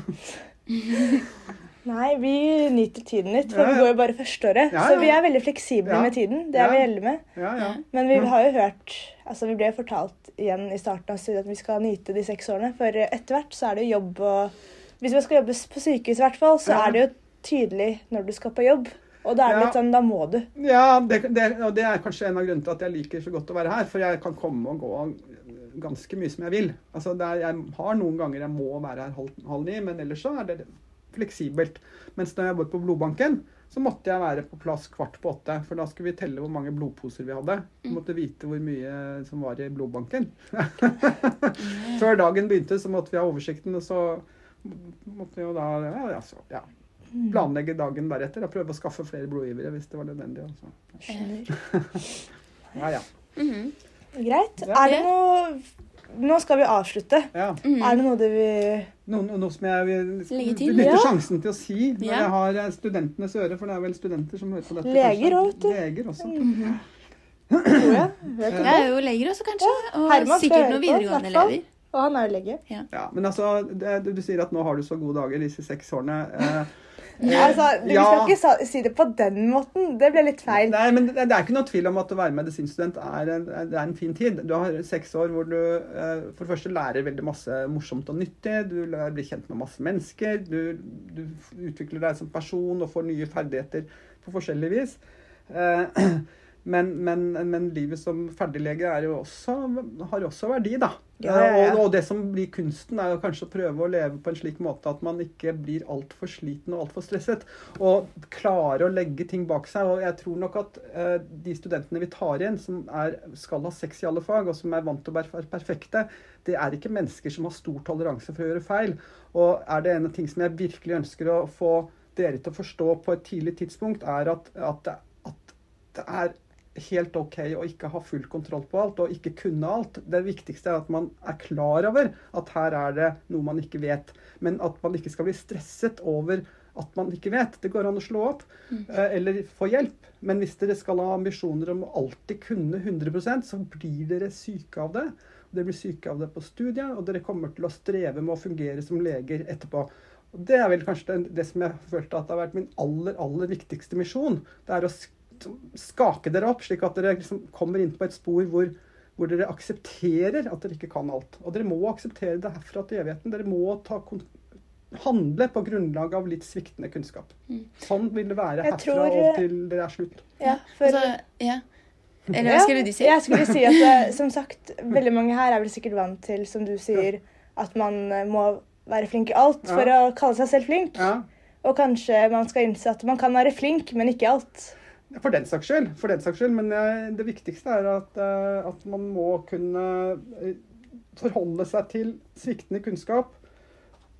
*laughs* *laughs* Nei, vi nyter tiden litt, for Ja, ja. vi går jo bare førsteåret. Ja, Så vi er veldig fleksible Ja. med tiden. Det er vi heldige med. ja, ja. Men vi har jo hørt Altså, vi ble fortalt igjen i starten av studiet at vi skal nyte de seks årene. For etter hvert så er det jo jobb og Hvis man skal jobbe på sykehus, i hvert fall, så Ja. er det jo tydelig når du skal på jobb. Og da er det Ja. litt sånn Da må du. Ja, det, det, og det er kanskje en av grunnene til at jeg liker så godt å være her. For jeg kan komme og gå ganske mye som jeg vil. Altså er, jeg har noen ganger jeg må være her halv, halv ni, men ellers så er det fleksibelt. Mens når jeg var på blodbanken, så måtte jeg være på plass kvart på åtte. For da skulle vi telle hvor mange blodposer vi hadde. Vi måtte vite hvor mye som var i blodbanken. *laughs* Før dagen begynte, så måtte vi ha oversikten, og så måtte vi jo da ja, ja, så, ja, planlegge dagen deretter og prøve å skaffe flere blodgivere hvis det var nødvendig. Altså. *laughs* Ja. Ja, ja. Mhm. Greit. Ja. Er det noe Nå skal vi avslutte. ja. Mm. Er det noe du vil Noe, noe som jeg vil benytte Ja. sjansen til å si når Ja. jeg har eh, studentenes øre, for det er vel studenter som hører på dette? Leger òg, vet du. Leger også. Mm Tror jeg. *clears throat* Jeg er jo leger også, kanskje. Og Herman sikkert noen videregående elever. Og han er jo lege. Ja, men altså, det, du, du sier at nå har du så gode dager disse seks årene. Eh, Altså, du ja. skal ikke si det på den måten. Det ble litt feil. Nei, men det, det er ikke noe tvil om at å være medisinstudent er er en fin tid. Du har seks år hvor du eh, for det første lærer veldig masse morsomt og nyttig. Du blir kjent med masse mennesker. Du, du utvikler deg som person og får nye ferdigheter på forskjellig vis. Eh, *clears throat* men, men, men livet som ferdiglege er jo også, har også verdi, da. Ja, ja, ja. Og, og det som blir kunsten, er jo kanskje å prøve å leve på en slik måte at man ikke blir altfor sliten og altfor stresset. Og klare å legge ting bak seg. Og jeg tror nok at eh, de studentene vi tar igjen, som er, skal ha sex i alle fag, og som er vant til å være perfekte, det er ikke mennesker som har stor toleranse for å gjøre feil. Og er det en av ting som jeg virkelig ønsker å få dere til å forstå på et tidlig tidspunkt, er at, at, det, at det er helt OK å ikke ha full kontroll på alt og ikke kunne alt. Det viktigste er at man er klar over at her er det noe man ikke vet. Men at man ikke skal bli stresset over at man ikke vet. Det går an å slå opp eh, eller få hjelp. Men hvis dere skal ha ambisjoner om å alltid kunne 100% så blir dere syke av det. Dere blir syke av det på studiet, og dere kommer til å streve med å fungere som leger etterpå. Og Det er vel kanskje det, det som jeg følte at det har vært min aller, aller viktigste misjon. Det er å skake dere opp, slik at dere liksom kommer inn på et spor hvor, hvor dere aksepterer at dere ikke kan alt. Og dere må akseptere det herfra til evigheten. Dere må ta, kon handle på grunnlag av litt sviktende kunnskap. Mm. Sånn vil det være herfra tror, og til det er slutt. Ja, for, Altså, ja. Eller hva Ja, skulle du si? Jeg skulle si at det, som *laughs* sagt, veldig mange her er vel sikkert vant til, som du sier, at man eh, må være flink i alt Ja. for å kalle seg selv flink. Ja. Og kanskje man skal innse at man kan være flink, men ikke i alt. For den saks skyld. For den saks skyld. Men eh, det viktigste er at, eh, at man må kunne eh, forholde seg til sviktende kunnskap.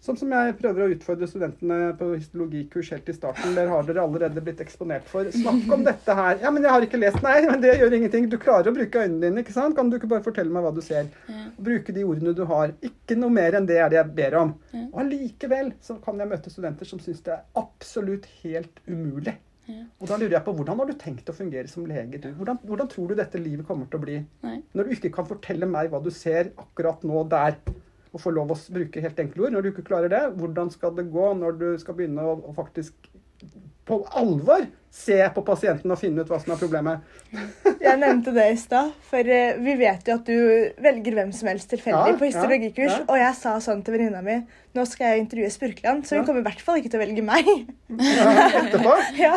Sånn som jeg prøver å utfordre studentene på histologikurs helt i starten. Der har dere allerede blitt eksponert for. Snakk om dette her. Ja, men jeg har ikke lest. Nei, men det gjør ingenting. Du klarer å bruke øynene dine, ikke sant? Kan du ikke bare fortelle meg hva du ser? Ja. Bruke de ordene du har. Ikke noe mer enn det er det jeg ber om. Ja. Og allikevel så kan jeg møte studenter som syns det er absolutt helt umulig. Ja. Og da lurer jeg på, Hvordan har du tenkt å fungere som lege? du? Hvordan, hvordan tror du dette livet kommer til å bli? Nei. Når du ikke kan fortelle meg hva du ser akkurat nå der, og få lov å bruke helt enkle ord. Når du ikke klarer det, hvordan skal det gå når du skal begynne å, å faktisk på alvor se på pasienten og finne ut hva som er problemet? *laughs* Jeg nevnte det i stad, for eh, vi vet jo at du velger hvem som helst tilfeldig Ja, på histologikurs. ja, ja. Og jeg sa sånn til venninna mi nå skal jeg intervjue Spurkeland, så hun kommer i hvert fall ikke til å velge meg. Etterpå? *laughs* Ja.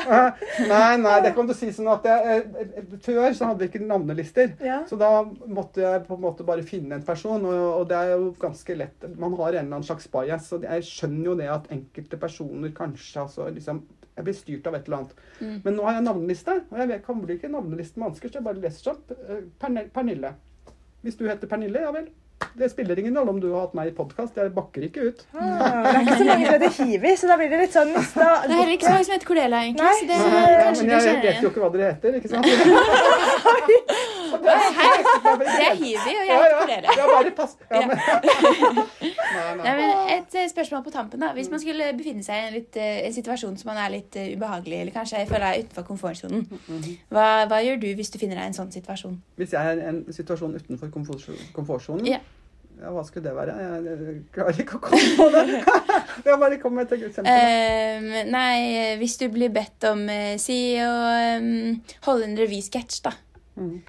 Nei, nei, det kan du si sånn at jeg, eh, eh, Før så hadde vi ikke navnelister. Så da måtte jeg på en måte bare finne en person, og, og det er jo ganske lett. Man har en eller annen slags bias, og jeg skjønner jo det at enkelte personer kanskje altså liksom Jeg blir styrt av et eller annet. Mm. Men nå har jeg navneliste, og jeg vet, kan bli ikke navneliste med så jeg bare leser opp. Eh, Pernille. Hvis du heter Pernille, ja vel. Det spiller ingen rolle om du har hatt meg i podkast, jeg bakker ikke ut. Ah, det er ikke så mange som heter Hiwi, så da blir det litt sånn mista Det er heller ikke så mange som heter Cordelia, egentlig. Nei. Så det, Nei, men jeg vet jo ikke hva dere heter, ikke sant? *laughs* *laughs* Det er Hivi, og jeg heter Cordelia. Ja, bare pass. Ja, men. *laughs* Nei, men Et eh, spørsmål på tampen. da. Hvis man skulle befinne seg i en, litt, eh, en situasjon som man er litt eh, ubehagelig, eller kanskje føler deg utenfor komfortsonen, hva, hva gjør du hvis du finner deg i en sånn situasjon? Hvis jeg er i en situasjon utenfor komfort- komfortsonen, Ja. ja, hva skulle det være? Jeg, jeg klarer ikke å komme på det. *laughs* Jeg bare kom med et eksempel. Um, nei, hvis du blir bedt om Si å um, holde en revysketsj, da. Mhm.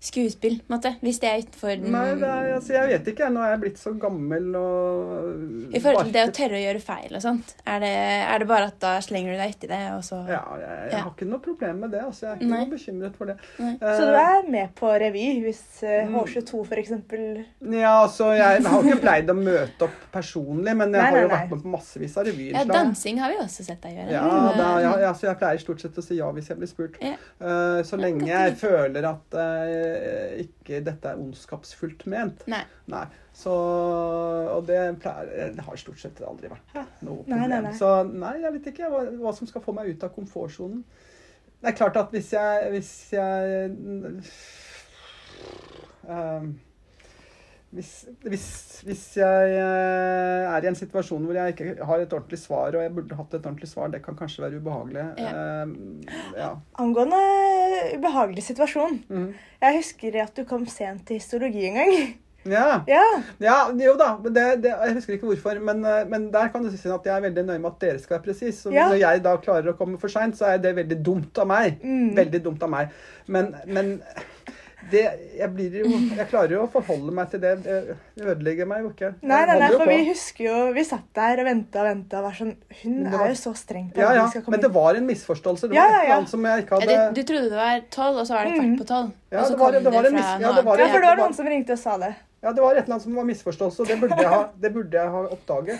Skuespill, på en måte. Hvis det er utenfor den Nei, det er, altså, jeg vet ikke. Nå er jeg blitt så gammel og I forhold til det å tørre å gjøre feil og sånt. Er det, er det bare at da slenger du deg uti det, og så Ja, jeg, jeg Ja. har ikke noe problem med det. Altså, jeg er ikke Nei. noe bekymret for det. Nei. Så du er med på revy hvis uh, Mm. H22 f.eks. Ja, altså, jeg har ikke pleid å møte opp personlig, men jeg Nei, har jo nei, vært med på massevis av Ja, dansing har vi også sett deg gjøre. Ja, da, ja, ja, så jeg pleier stort sett å si ja hvis jeg blir spurt. Ja. Uh, så lenge jeg føler at eh, ikke dette er ondskapsfullt ment. Nei. Nei. Så, og det pleier Det har stort sett aldri vært noe problem. Nei, nei. Så nei, jeg vet ikke hva, hva som skal få meg ut av komfortsonen. Det er klart at hvis jeg Hvis jeg ehm, hvis, hvis, hvis jeg eh, er i en situasjon hvor jeg ikke har et ordentlig svar, og jeg burde hatt et ordentlig svar, det kan kanskje være ubehagelig. Ehm, ja. Angående ubehagelig situasjon. Mm. Jeg husker at du kom sent til histologi en gang. *laughs* ja. Ja, Ja, jo da. men Det, det, jeg husker ikke hvorfor, men, eh, men der kan du si at jeg er veldig nøye med at dere skal være presis. Ja. når jeg da klarer å komme for seint, så er det veldig dumt av meg. Mm. Veldig dumt av meg. Men, men det, jeg, blir jo, jeg klarer jo å forholde meg til det. Det ødelegger meg jo ikke. Nei, nei, nei, for vi husker jo Vi satt der og venta og venta og var sånn Hun var- er jo så streng på ja, ja, vi skal komme Men det var en misforståelse. Det Ja, var ja, et eller ja. annet som jeg ikke hadde det, du trodde det var tolv, og så var det kvart Mm. på tolv. Ja, og så det var- kom det var en fra mis- ja, det var. Ja, for det var det var- noen som ringte og sa det. Ja, det var et eller annet som var misforståelse, og det burde jeg ha, det burde jeg ha oppdaget.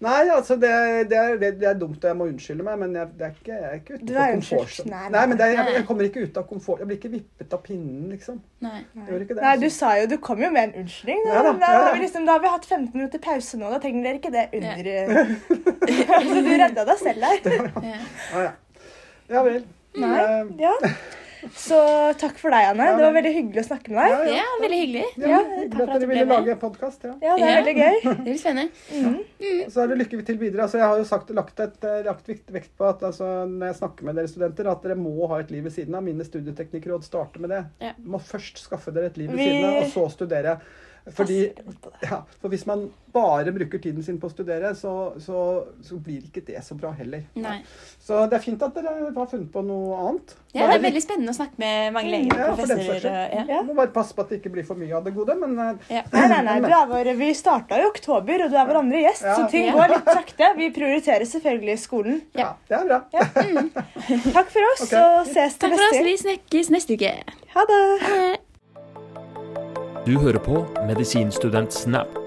Nei, altså, det, det, er, det, det er dumt, og jeg må unnskylde meg, men jeg, det er ikke, jeg er ikke ute Du er komfort. unnskyldt. Nei, Nei, nei, men det, er- jeg, jeg kommer ikke ut av komfort. Jeg blir ikke vippet av pinnen, liksom. Nei. nei. ikke det. Nei, du sa jo Du kom jo med en unnskyldning. Da, da, da, da, liksom, da har vi hatt 15 minutter pause nå. Da trenger dere ikke det under *laughs* Så du redda deg selv der. *laughs* Ja. Ah, ja. ja vel. Nei. Eh, Ja. Så takk for deg, Anne. Ja, Det var veldig hyggelig å snakke med deg. ja, veldig hyggelig. Ja, Ja, hyggelig takk for at du dere ville lage podkast. Ja. Ja, det er Ja. veldig gøy. *laughs* Det blir spennende. Mhm. Så er det lykke til videre. Altså, jeg har jo sagt, lagt, et, eh, lagt vekt, vekt på at altså, når jeg snakker med dere studenter, at dere må ha et liv ved siden av. Mine studieteknikkråd starter med det. Ja. Må først skaffe dere et liv ved Vi- siden av, og så studere. Fordi ja, for hvis man bare bruker tiden sin på å studere, så, så, så blir ikke det så bra heller. Nei. Så det er fint at dere har funnet på noe annet. Ja, det er veldig spennende å snakke med mange leger Ja, og professorer. Ja. Ja. Må bare passe på at det ikke blir for mye av det gode, men eh, Ja. Nei, nei, nei, du er vår, Vi starta i oktober, og du er vår andre gjest, Ja. så ting Ja. går litt sakte. Vi prioriterer selvfølgelig skolen. ja, det er bra. Takk for oss, *laughs* okay. og ses til Takk for oss. Vi snakkes neste uke. Ha det. Ha det. Du hører på Medisinstudent Snap.